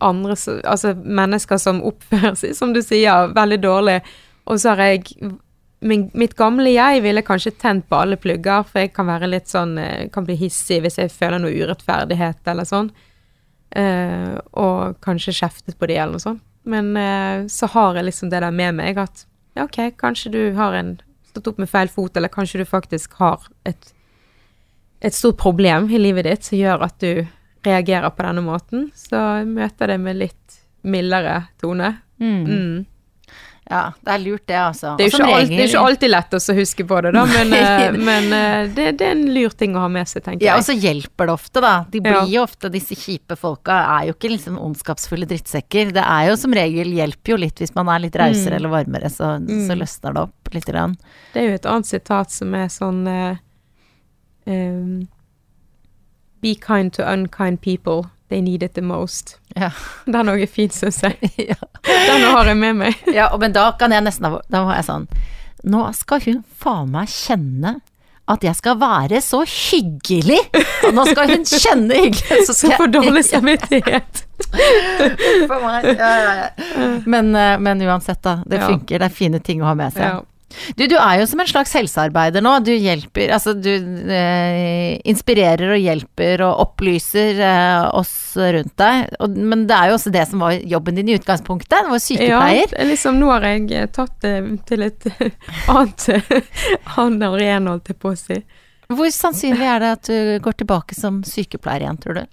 andre, altså mennesker som oppfører seg, som du sier, veldig dårlig. Og så har jeg min, Mitt gamle jeg ville kanskje tent på alle plugger, for jeg kan være litt sånn eh, Kan bli hissig hvis jeg føler noe urettferdighet eller sånn. Uh, og kanskje kjeftet på de eller noe sånt. Men uh, så har jeg liksom det der med meg at ja, ok, kanskje du har en stått opp med feil fot, eller kanskje du faktisk har et et stort problem i livet ditt som gjør at du reagerer på denne måten, så møter det med litt mildere tone. Mm. Ja, det er lurt det, altså. Det er jo ikke, det er ikke alltid lett å huske på det, da, men, eh, men eh, det, det er en lur ting å ha med seg, tenker jeg. Ja, og så hjelper det ofte, da. De blir Ja. jo ofte, disse kjipe folka er jo ikke liksom ondskapsfulle drittsekker. Det er jo som regel hjelper jo litt hvis man er litt rausere Mm. eller varmere, så, så løsner det opp litt. Grann. Det er jo et annet sitat som er sånn eh, um, Be kind to unkind people. They need it the most. Ja. Den òg er fin, syns jeg. ja. Den har jeg med meg. ja, men da kan jeg nesten Da var jeg sånn Nå skal hun faen meg kjenne at jeg skal være så hyggelig! Og nå skal hun kjenne hyggelig! Så skal for dårlig samvittighet. For meg. Ja, ja, ja. Men, eh, men uansett, da. Det Ja. funker. Det er fine ting å ha med seg. Ja. Du, du er jo som en slags helsearbeider nå. Du hjelper Altså, du eh, inspirerer og hjelper og opplyser eh, oss rundt deg. Og, men det er jo også det som var jobben din i utgangspunktet. Du var sykepleier. er liksom, nå har jeg eh, tatt det til et annet annen arena, holdt jeg på å si. Hvor sannsynlig er det at du går tilbake som sykepleier igjen, tror du?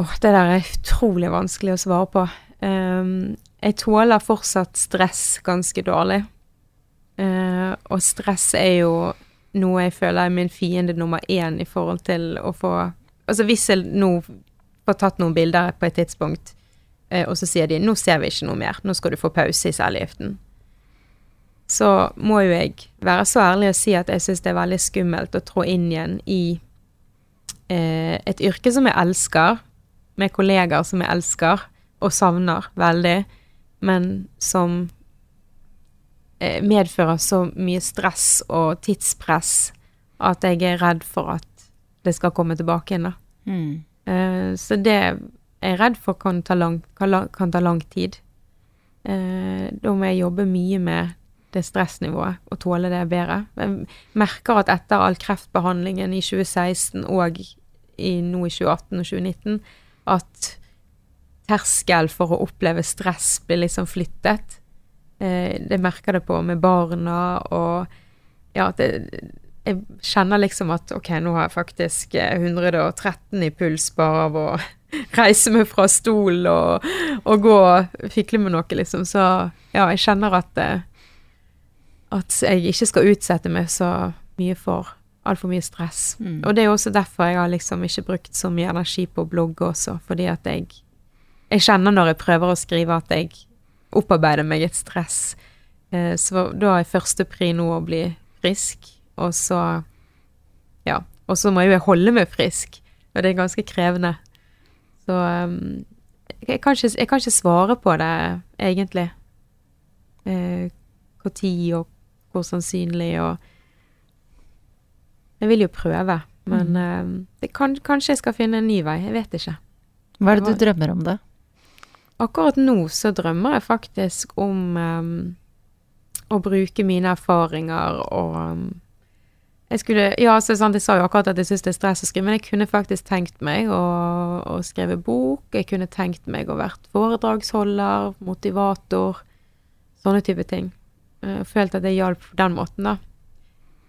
Åh, det der er utrolig vanskelig å svare på. Um, jeg tåler fortsatt stress ganske dårlig. Eh, og stress er jo noe jeg føler er min fiende nummer én i forhold til å få Altså hvis jeg nå får tatt noen bilder på et tidspunkt, uh, og så sier de 'nå ser vi ikke noe mer, nå skal du få pause i cellegiften', så må jo jeg være så ærlig å si at jeg syns det er veldig skummelt å trå inn igjen i uh, et yrke som jeg elsker, med kollegaer som jeg elsker og savner veldig, men som medfører så mye stress og tidspress at jeg er redd for at det skal komme tilbake igjen. da. Eh, så det jeg er redd for kan ta lang, kan, kan ta lang tid. Uh, da må jeg jobbe mye med det stressnivået og tåle det bedre. Jeg merker at etter all kreftbehandlingen i 2016 og i, nå i 2018 og 2019, at terskel for å oppleve stress blir liksom flyttet. Eh, det merker det på med barna og ja, at jeg kjenner liksom at ok, nå har jeg faktisk eh, 113 i puls bare av å reise meg fra stolen og, og gå og fikle med noe, liksom. Så ja, jeg kjenner at eh, at jeg ikke skal utsette meg så mye for altfor mye stress. Mm. Og det er jo også derfor jeg har liksom ikke brukt så mye energi på å blogge også, fordi at jeg jeg kjenner når jeg prøver å skrive at jeg opparbeider meg et stress. Eh, så da er første pri nå å bli frisk, og så Ja. Og så må jo jeg holde meg frisk, og det er ganske krevende. Så um, jeg, kan ikke, jeg kan ikke svare på det, egentlig. Eh, Hvor tid og hvor sannsynlig og Jeg vil jo prøve, men eh, det kan, kanskje jeg skal finne en ny vei. Jeg vet ikke. Hva er Det du drømmer om, da? Akkurat nå så drømmer jeg faktisk om um, å bruke mine erfaringer og um, jeg skulle, ja, så sant, jeg sa jo akkurat at jeg syns det er stress å skrive, men jeg kunne faktisk tenkt meg å, å skrive bok. Jeg kunne tenkt meg å vært foredragsholder, motivator, sånne type ting. Eh, Jeg følte at det hjalp på den måten, da.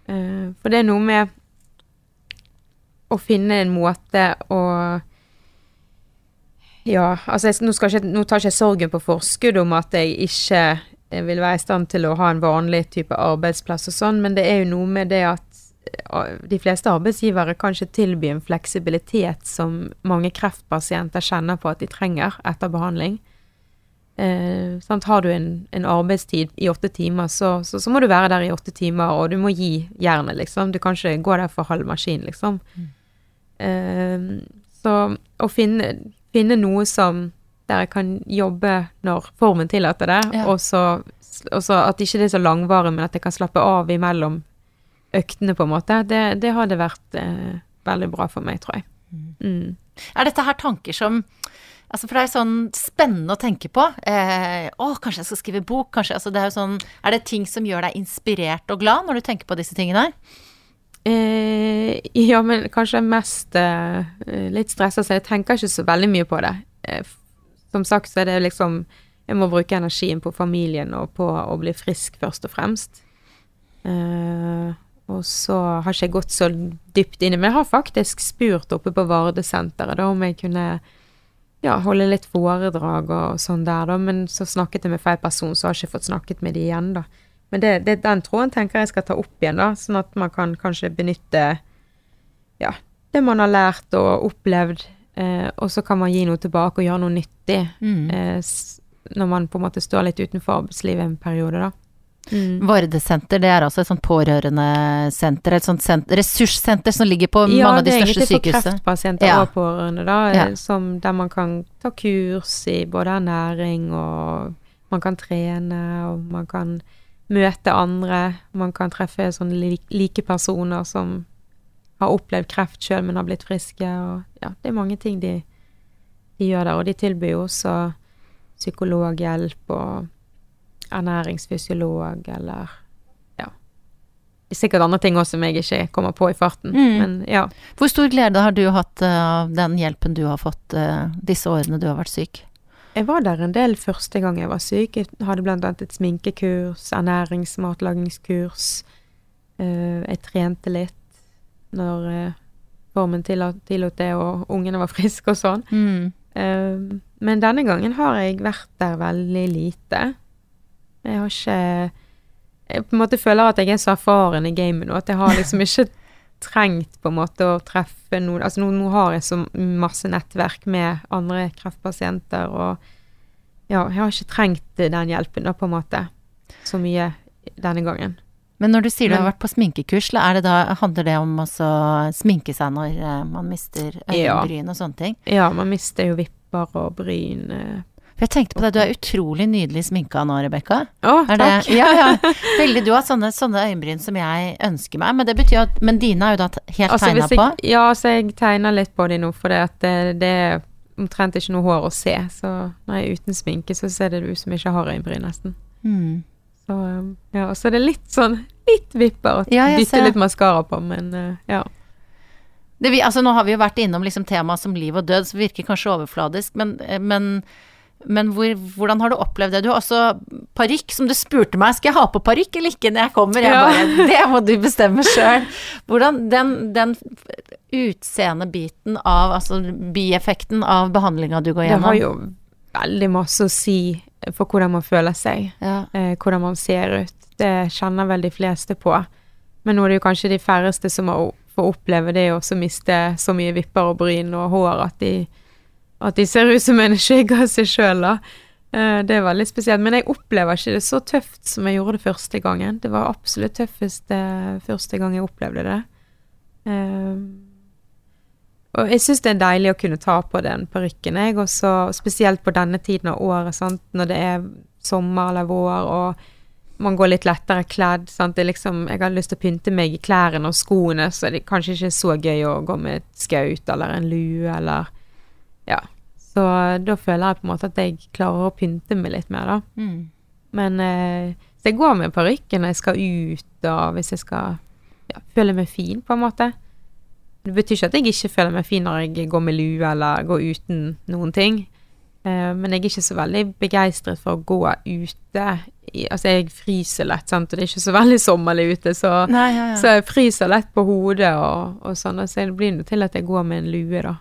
Eh, For det er noe med å finne en måte å ja, altså jeg, nå, ikke, nå tar ikke jeg sorgen på forskudd om at jeg ikke eh, vil være i stand til å ha en vanlig type arbeidsplass og sånn, men det er jo noe med det at eh, de fleste arbeidsgivere kan ikke tilby en fleksibilitet som mange kreftpasienter kjenner på at de trenger etter behandling. Eh? Har du en, en arbeidstid i åtte timer, så, så, så må du være der i åtte timer, og du må gi jernet, liksom. Du kan ikke gå der for halv maskin, liksom. Eh, så å finne, finne noe som der jeg kan jobbe når formen tillater det, Ja. og så og så at ikke det er så langvarig, men at jeg kan slappe av imellom øktene, på en måte, det, det hadde vært eh, veldig bra for meg, tror jeg. Mm. Er dette her tanker som Altså, for det er sånn spennende å tenke på. Eh, å, kanskje jeg skal skrive bok, kanskje altså, det Er jo sånn Er det ting som gjør deg inspirert og glad når du tenker på disse tingene? Eh, ja, men kanskje mest eh, litt stressa, så jeg tenker ikke så veldig mye på det. Eh, som sagt så er det liksom Jeg må bruke energien på familien og på å bli frisk, først og fremst. Eh, og så har ikke jeg gått så dypt inn i Men jeg har faktisk spurt oppe på Vardesenteret om jeg kunne ja, holde litt foredrag og sånn der, da. Men så snakket jeg med feil person, så har jeg ikke fått snakket med de igjen, da. Men det, det, den tråden tenker jeg skal ta opp igjen, da, sånn at man kan kanskje benytte ja, det man har lært og opplevd, eh, og så kan man gi noe tilbake og gjøre noe nyttig Mm. eh, når man på en måte står litt utenfor arbeidslivet en periode, da. Mm. Vardesenter, det er altså et sånt pårørendesenter, et sånt senter, ressurssenter som ligger på Ja, mange av de største sykehusene? Ja, det er egentlig for kreftpasienter Ja. og pårørende, da, eh, Ja. som, der man kan ta kurs i både ernæring og man kan trene, og man kan møte andre, man kan treffe sånne like personer som har opplevd kreft sjøl, men har blitt friske, og ja, det er mange ting de, de gjør der, og de tilbyr jo også psykologhjelp og ernæringsfysiolog, eller ja, sikkert andre ting også som jeg ikke kommer på i farten, Mm. men ja. Hvor stor glede har du hatt eh, av den hjelpen du har fått eh, disse årene du har vært syk? Jeg var der en del første gang jeg var syk. Jeg hadde annet et sminkekurs, ernæringsmatlagingskurs. Eh, jeg trente litt når eh, formen tillot, tillot det, og ungene var friske og sånn. Mm. Eh, men denne gangen har jeg vært der veldig lite. Jeg har ikke Jeg på en måte føler at jeg er så erfaren i gamet nå at jeg har liksom ikke trengt på en måte å treffe noen Altså nå, nå har jeg så masse nettverk med andre kreftpasienter, og ja, jeg har ikke trengt den hjelpen da, på en måte, så mye denne gangen. Men når du sier du har vært på sminkekurs, det da, handler det om å sminke seg når eh, man mister Ja. øyenbryn og sånne ting? Ja, man mister jo vipper og bryn. Jeg tenkte på det, du er utrolig nydelig sminka nå, Rebekka. Å, Er takk. ja, ja. Veldig. Du har sånne, sånne øyenbryn som jeg ønsker meg, men det betyr at Men dine er jo da helt Altså, tegna på? Ja, så jeg tegner litt på de nå, for det, det, det er omtrent ikke noe hår å se. Så når jeg er uten sminke, så ser det ut som jeg ikke har øyenbryn, nesten. Mm. Så um, ja, og så er det litt sånn litt vipper og Ja, dytte litt maskara på, men eh, ja. Det, vi, altså, nå har vi jo vært innom liksom temaet som liv og død, som virker kanskje overfladisk, men, eh, men, men hvor, hvordan har du opplevd det? Du har også parykk, som du spurte meg, skal jeg ha på parykk eller ikke når jeg kommer? Jeg Ja. bare, det må du bestemme sjøl. Hvordan den, den utseendebiten av, altså bieffekten av behandlinga du går gjennom Det har jo veldig masse å si for hvordan man føler seg, Ja. eh, hvordan man ser ut. Det kjenner vel de fleste på. Men nå er det jo kanskje de færreste som får oppleve det å miste så mye vipper og bryn og hår at de, at de ser ut som en skygge av seg sjøl, da. Eh, det er veldig spesielt. Men jeg opplever ikke det så tøft som jeg gjorde det første gangen. Det var absolutt tøffest eh, første gang jeg opplevde det. Eh, og jeg syns det er deilig å kunne ta på den parykken, jeg også, spesielt på denne tiden av året, sant? når det er sommer eller vår, og man går litt lettere kledd. Sant? Liksom, jeg har lyst til å pynte meg i klærne og skoene, så det er kanskje ikke så gøy å gå med et skaut eller en lue eller Ja. Så da føler jeg på en måte at jeg klarer å pynte meg litt mer, da. Mm. Men eh, så jeg går med parykken når jeg skal ut, og hvis jeg skal ja, føle meg fin, på en måte. Det betyr ikke at jeg ikke føler meg fin når jeg går med lue eller går uten noen ting. Eh, men jeg er ikke så veldig begeistret for å gå ute. Altså, jeg fryser lett, sant, og det er ikke så veldig sommerlig ute, så, Nei, ja, ja. så jeg fryser lett på hodet og, og sånn. Så det blir nå til at jeg går med en lue, da.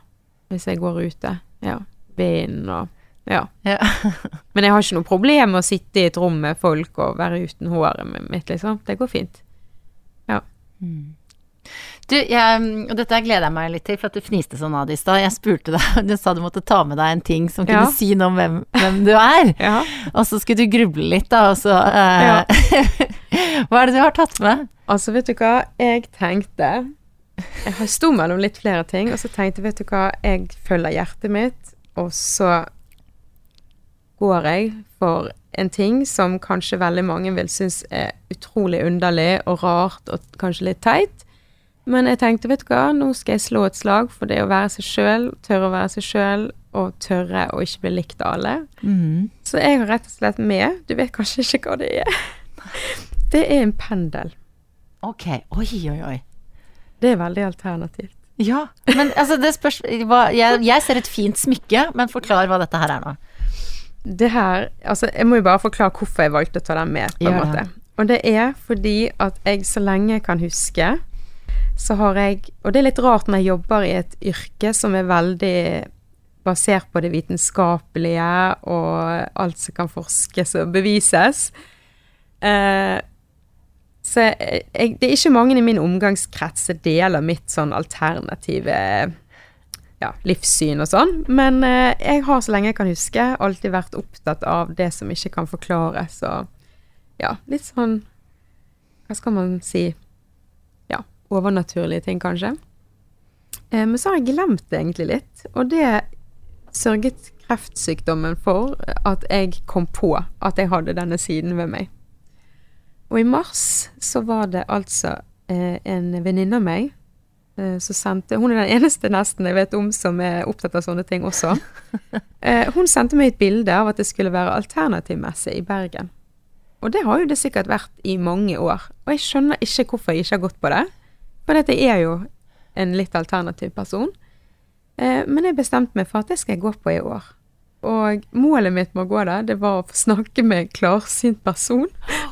Hvis jeg går ute. Ja. Vind og Ja. Ja. Men jeg har ikke noe problem med å sitte i et rom med folk og være uten håret mitt, liksom. Det går fint. Mm. Du, jeg, og dette gleder jeg meg litt til, for at du fniste sånn av det i stad. Jeg spurte deg, du sa du måtte ta med deg en ting som kunne Ja. si noe om hvem, hvem du er. Ja. Og så skulle du gruble litt, da, og så eh, Hva er det du har tatt med? Altså, vet du hva, jeg tenkte Jeg har sto mellom litt flere ting, og så tenkte jeg, vet du hva, jeg følger hjertet mitt, og så går jeg for en ting som kanskje veldig mange vil synes er utrolig underlig og rart og kanskje litt teit. Men jeg tenkte, vet du hva, nå skal jeg slå et slag for det å være seg sjøl, tørre å være seg sjøl, og tørre å ikke bli likt av alle. Mm. Så jeg har rett og slett med Du vet kanskje ikke hva det er. Det er en pendel. Ok. Oi, oi, oi. Det er veldig alternativt. Ja, men altså, det spørs hva, jeg, jeg ser et fint smykke, men forklar hva dette her er nå. Det her Altså, jeg må jo bare forklare hvorfor jeg valgte å ta den med, på en ja, måte. Og det er fordi at jeg så lenge jeg kan huske, så har jeg Og det er litt rart når jeg jobber i et yrke som er veldig basert på det vitenskapelige og alt som kan forskes og bevises. Eh, så jeg, jeg, det er ikke mange i min omgangskrets som deler mitt sånn alternative ja, livssyn og sånn. Men eh, jeg har, så lenge jeg kan huske, alltid vært opptatt av det som ikke kan forklares. Og ja, litt sånn Hva skal man si? Ja, overnaturlige ting, kanskje. Eh, men så har jeg glemt det egentlig litt. Og det sørget kreftsykdommen for at jeg kom på at jeg hadde denne siden ved meg. Og i mars så var det altså eh, en venninne av meg eh, som sendte Hun er den eneste nesten jeg vet om som er opptatt av sånne ting også. Eh, hun sendte meg et bilde av at det skulle være alternativmesse i Bergen. Og det har jo det sikkert vært i mange år. Og jeg skjønner ikke hvorfor jeg ikke har gått på det. For dette er jo en litt alternativ person. Eh, men jeg bestemte meg for at det skal jeg gå på i år. Og målet mitt med å gå der, det var å få snakke med en klarsynt person.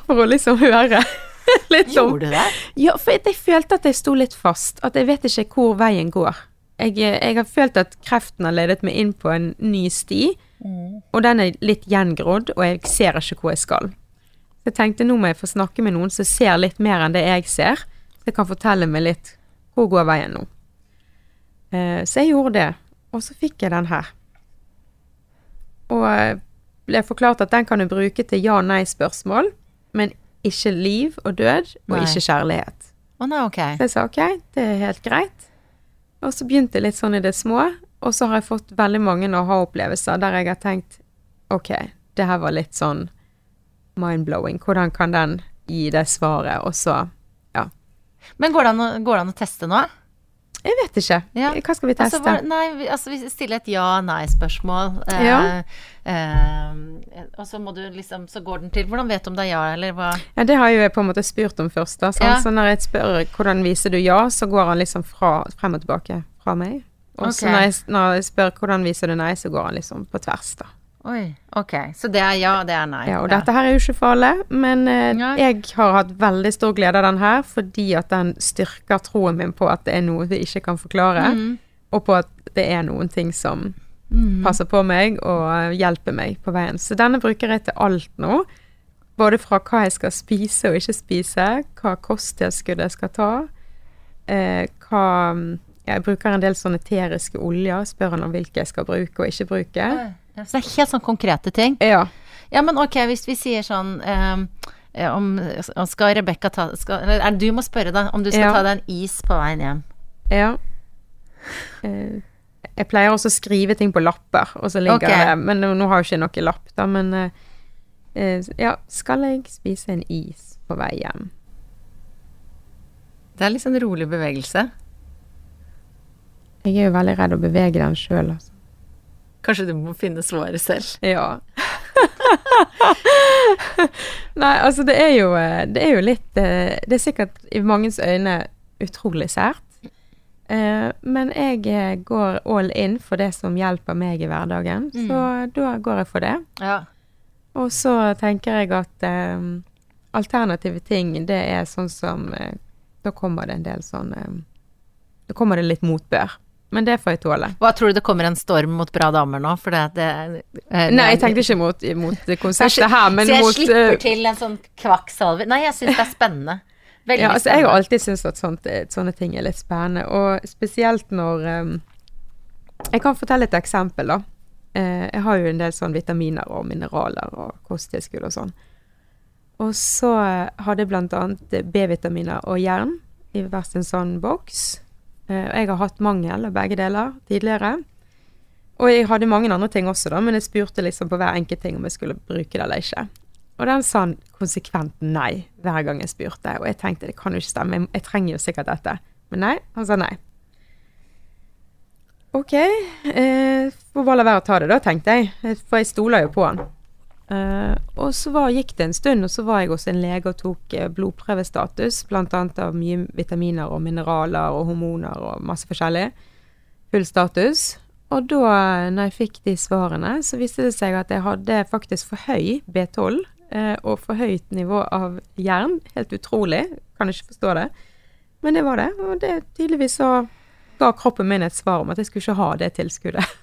For å liksom høre litt om Gjorde du det? Ja, for jeg, jeg følte at jeg sto litt fast. At jeg vet ikke hvor veien går. Jeg, jeg har følt at kreften har ledet meg inn på en ny sti, og den er litt gjengrodd, og jeg ser ikke hvor jeg skal. Så jeg tenkte nå må jeg få snakke med noen som ser litt mer enn det jeg ser. Som kan fortelle meg litt hvor går veien nå. Eh, så jeg gjorde det, og så fikk jeg den her. Og ble forklart at den kan du bruke til ja-nei-spørsmål, men ikke liv og død, og Nei. ikke kjærlighet. Oh, nei, okay. Så jeg sa ok, det er helt greit. Og så begynte jeg litt sånn i det små, og så har jeg fått veldig mange aha-opplevelser der jeg har tenkt ok, det her var litt sånn mind-blowing. Hvordan kan den gi det svaret? Og så Men går det, an å, går det an å teste nå? Jeg vet ikke. Ja. Hva skal vi Altså, teste? nei, vi- altså vi stiller et ja-nei-spørsmål. Eh, Ja. eh, og så må du liksom Så går den til Hvordan vet du om det er ja, eller hva? Ja, det har jo jeg på en måte spurt om først. Da. Ja. Så når jeg spør hvordan viser du ja, så går han liksom fra, frem og tilbake fra meg. Og så Ok. når, når jeg spør hvordan viser du nei, så går han liksom på tvers, da. Oi, ok. Så det er ja, det er nei. Ja, og dette her er jo ikke for alle, men eh, jeg har hatt veldig stor glede av den her, fordi at den styrker troen min på at det er noe vi ikke kan forklare, Mm. og på at det er noen ting som Mm. passer på meg og hjelper meg på veien. Så denne bruker jeg til alt nå. Både fra hva jeg skal spise og ikke spise, hva kosttilskudd jeg skal ta, eh, hva Jeg bruker en del sånne eteriske oljer, spør han om hvilke jeg skal bruke og ikke bruke. Oi. Så det er helt sånn konkrete ting. Ja. Ja, men ok, hvis vi sier sånn ehm, eh, om Skal Rebekka ta skal, Eller er du må spørre, da, om du skal Ja. ta deg en is på veien hjem? Ja. Uh. jeg pleier også å skrive ting på lapper, og så ligger okay. det Men nå, nå har jo ikke jeg noe lapp, da, men eh, eh, Ja, skal jeg spise en is på vei hjem? Det er litt sånn rolig bevegelse. Jeg er jo veldig redd å bevege den sjøl, altså. Kanskje du må finne svaret selv. Ja. Nei, altså det er jo eh, Det er jo litt eh, Det er sikkert i mangens øyne utrolig sært. Eh, Men jeg går all in for det som hjelper meg i hverdagen, så da går jeg for det. Ja. Og så tenker jeg at um, alternative ting, det er sånn som Da kommer det en del sånn Da kommer det litt motbør. Men det får jeg tåle. Hva tror du det kommer en storm mot bra damer nå? Det, det, eh, Nei, jeg tenkte ikke mot, mot konsertet her, men Så jeg mot slipper eh, til en sånn kvakksalve Nei, jeg syns det er spennende. Veldig Ja, altså jeg har alltid syntes at sånt, eh, sånne ting er litt spennende, og spesielt når um, Jeg kan fortelle et eksempel, da. Uh, jeg har jo en del sånn vitaminer og mineraler og kosttilskudd og sånn. Og så eh, hadde jeg annet B-vitaminer og jern i hver sin sånn boks. Eh, jeg har hatt mangel av begge deler tidligere. Og jeg hadde mange andre ting også, da, men jeg spurte liksom på hver enkelt ting om jeg skulle bruke det eller ikke. Og den sa han konsekvent nei hver gang jeg spurte. Og jeg tenkte det kan jo ikke stemme, jeg trenger jo sikkert dette. Men nei, han sa nei. Ok, eh, får bare la være å ta det da, tenkte jeg. Eh, For jeg stoler jo på han. Eh, og så var, gikk det en stund, og så var jeg hos en lege og tok uh, blodprøvestatus, annet av mye vitaminer og mineraler og hormoner og masse forskjellig. Full status. Og da, når jeg fikk de svarene, så viste det seg at jeg hadde faktisk for høy B12 uh, og for høyt nivå av jern. Helt utrolig. Kan ikke forstå det. Men det var det. Og det tydeligvis så ga kroppen min et svar om at jeg skulle ikke ha det tilskuddet.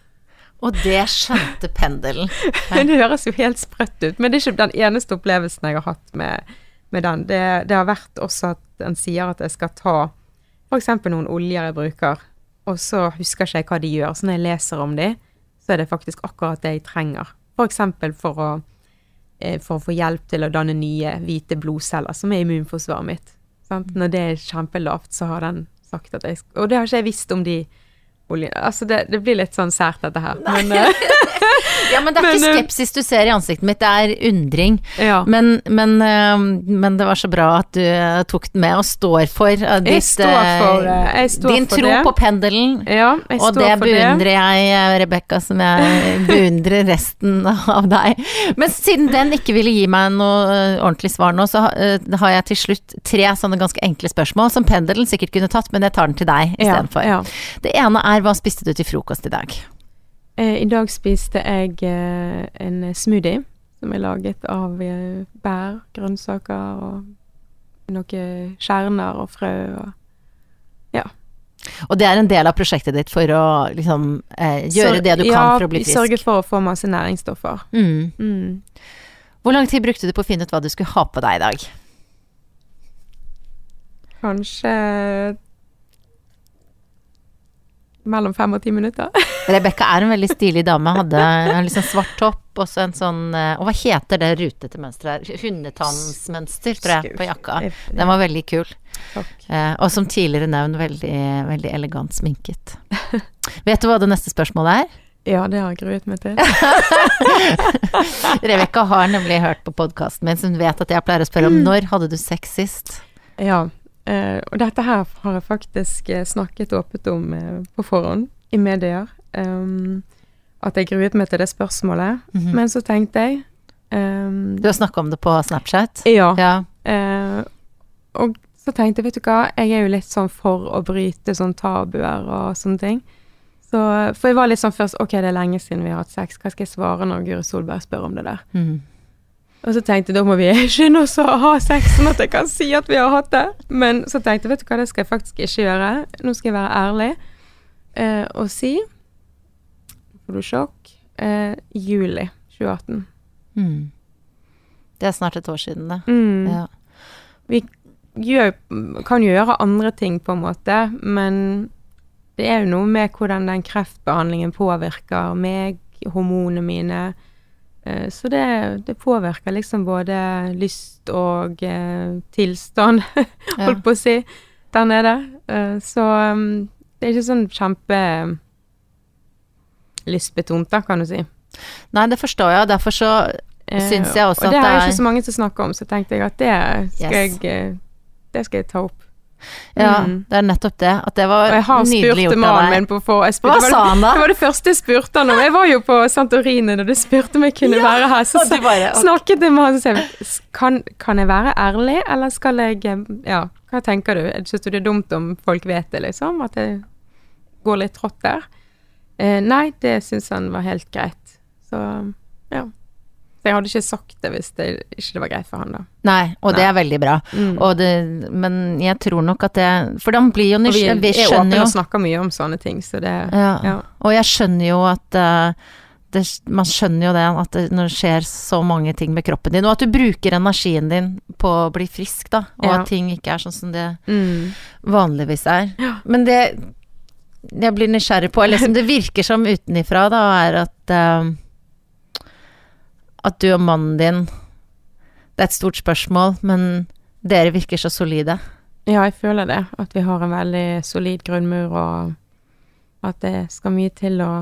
Og det skjønte pendelen. Det høres jo helt sprøtt ut, men det er ikke den eneste opplevelsen jeg har hatt med, med den. Det, det har vært også at en sier at jeg skal ta f.eks. noen oljer jeg bruker, og så husker ikke jeg hva de gjør. Så når jeg leser om de, så er det faktisk akkurat det jeg trenger. F.eks. For, å, eh, for å få hjelp til å danne nye hvite blodceller, som er immunforsvaret mitt. Sant? Når det er kjempelavt, så har den sagt at jeg Og det har ikke jeg visst om de oljene. Altså, det, det blir litt sånn sært, dette her. Men, eh, Ja, men det er Men, ikke eh, skepsis du ser i ansiktet mitt, det er undring. ja. Men, men, eh, men det var så bra at du tok den med og står for ditt, Jeg står for, jeg står din for tro det. på pendelen. ja, Og det for det. beundrer jeg, Rebekka, som jeg beundrer resten av deg. Men siden den ikke ville gi meg noe ordentlig svar nå, så har jeg til slutt tre sånne ganske enkle spørsmål som pendelen sikkert kunne tatt, men jeg tar den til deg Ja, istedenfor. ja. Det ene er hva spiste du til frokost i dag? Eh, I dag spiste jeg eh, en smoothie som er laget av eh, bær, grønnsaker og noen kjerner og frø og Og det er en del av prosjektet ditt for å liksom eh, gjøre Sør- det du kan ja, for å bli Sørge for å få masse næringsstoffer. Mm. Mm. Hvor lang tid brukte du på å finne ut hva du skulle ha på deg i dag? Kanskje mellom fem og ti minutter. Rebekka er en veldig stilig dame. Hadde en liksom svart topp og så en sånn eh, Og hva heter det rutete mønsteret her? Hundetannsmønster, tror jeg, på jakka. Den var veldig kul. Eh, og som tidligere nevnt, veldig, veldig elegant sminket. Vet du hva det neste spørsmålet er? Ja, det har jeg gruet meg til. Rebekka har nemlig hørt på podkasten min, så hun vet at jeg pleier å spørre om når hadde du sex sist? Ja, eh, og dette her har jeg faktisk eh, snakket åpent om eh, på forhånd i medier. Um, at jeg gruet meg til det spørsmålet. Mhm. Men så tenkte jeg um, Du har snakka om det på Snapchat? Ja. Ja. eh, og så tenkte jeg, vet du hva, jeg er jo litt sånn for å bryte sånn tabuer og sånne ting. Så, for jeg var litt sånn først Ok, det er lenge siden vi har hatt sex. Hva skal jeg svare når Guri Solberg spør om det der? Mhm. Og så tenkte jeg da må vi skynde oss å ha sex, sånn at jeg kan si at vi har hatt det. Men så tenkte jeg vet du hva, det skal jeg faktisk ikke gjøre. Nå skal jeg være ærlig eh, og si Får du sjokk? Eh, juli 2018. Mm. Det er snart et år siden, det. Mm. Ja. Gjør, kan jo gjøre andre ting, på en måte, men det er jo noe med hvordan den kreftbehandlingen påvirker meg, hormonene mine. Eh, Så det, det påvirker liksom både lyst og eh, tilstand, holdt på å si, der nede. Uh, så um, det er ikke sånn kjempe lystbetont, da, kan du si. Nei, det forstår jeg, og derfor så uh, Syns jeg også at det er Og det er- jo ikke så mange som snakker om, så tenkte jeg at det skal, Yes. jeg, eh, det skal jeg ta opp. Ja, Mm. det er nettopp det. At det var nydelig gjort av mannen deg. på spurte, Hva det, sa han da? det var det første jeg spurte han om. Jeg var jo på Santorini da du spurte om jeg kunne være her. Så så bare, okay. snakket jeg med han og sa kan, kan jeg være ærlig, eller skal jeg eh, Ja, hva tenker du? Syns du det er dumt om folk vet det, liksom? At det går litt trått der? Eh, nei, det syns han var helt greit. Så ja. Jeg hadde ikke sagt det hvis det ikke var greit for han, da. Nei, og det er veldig bra. Mm. Det, men jeg tror nok at det For han blir jo nysgjerrig. vi. Vi er skjønner jo og snakker mye om sånne ting, så det ja. ja. Og jeg skjønner jo at uh, det, man skjønner jo det at det, når det skjer så mange ting med kroppen din, og at du bruker energien din på å bli frisk, da, og Ja. at ting ikke er sånn som det Mm. vanligvis er. Men det jeg blir nysgjerrig på, eller som det virker som utenifra, da, er at eh, at du og mannen din Det er et stort spørsmål, men dere virker så solide. Ja, jeg føler det. At vi har en veldig solid grunnmur, og at det skal mye til å,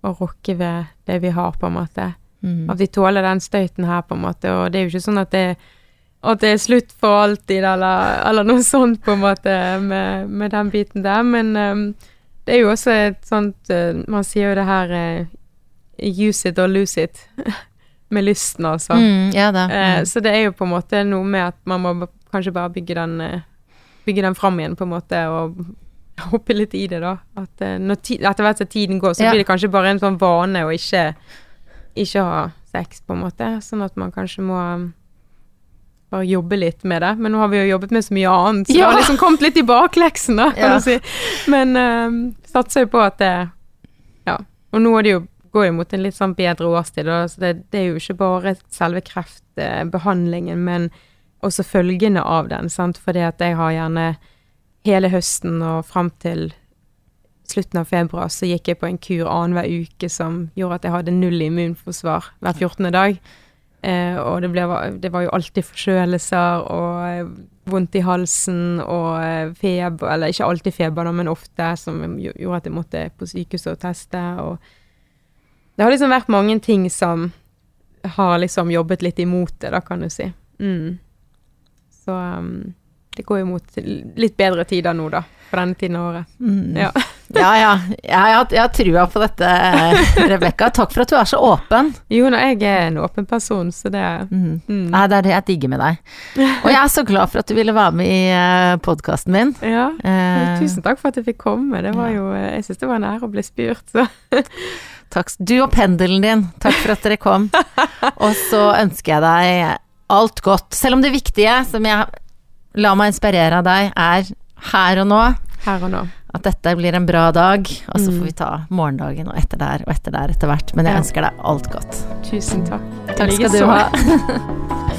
å rokke ved det vi har, på en måte. Mm. At vi tåler den støyten her, på en måte. Og det er jo ikke sånn at det, at det er slutt for alltid, eller, eller noe sånt, på en måte, med, med den biten der. Men um, det er jo også et sånt uh, Man sier jo det her uh, Use it or lose it. med lysten, altså. Mm, ja da. Eh, Mm. så det er jo på en måte noe med at man må kanskje bare bygge den eh, Bygge den fram igjen, på en måte, og hoppe litt i det, da. At eh, når ti, etter hvert som tiden går, så Ja. blir det kanskje bare en sånn vane å ikke ikke ha sex, på en måte. Sånn at man kanskje må um, bare jobbe litt med det. Men nå har vi jo jobbet med så mye annet, så det har liksom kommet litt i bakleksen, da, kan Ja. du si. Men um, satser jo på at det Ja. Og nå er det jo, går jo mot en litt sånn bedre årstid, så det, det er jo ikke bare selve kreftbehandlingen, men også følgene av den, sant, fordi at jeg har gjerne hele høsten og fram til slutten av februar så gikk jeg på en kur annenhver uke som gjorde at jeg hadde null immunforsvar hver 14. dag. Eh, og det, ble, det, var jo alltid forkjølelser og eh, vondt i halsen og eh, feber, eller ikke alltid feber, da, men ofte, som gjorde at jeg måtte på sykehuset og teste. Og det har liksom vært mange ting som har liksom jobbet litt imot det, da, kan du si. Mm. Så um, det går jo mot litt bedre tider nå, da, på denne tiden av året. Mm. Ja. ja, ja. Har, jeg har trua på dette, Rebekka. Takk for at du er så åpen. Jo, nå, jeg er en åpen person, så det mm. Mm. Nei, det er det jeg digger med deg. Og jeg er så glad for at du ville være med i uh, eh, podkasten min. Ja, uh, tusen takk for at jeg fikk komme. Det var jo Jeg syns det var en ære å bli spurt, så Takk. Du og pendelen din, takk for at dere kom. Og så ønsker jeg deg alt godt. Selv om det viktige, som jeg La meg inspirere av deg, er her og nå. Her og nå. At dette blir en bra dag, og så får vi ta morgendagen og etter der og etter der etter hvert. Men jeg ønsker deg alt godt. Tusen takk. Takk skal du ha.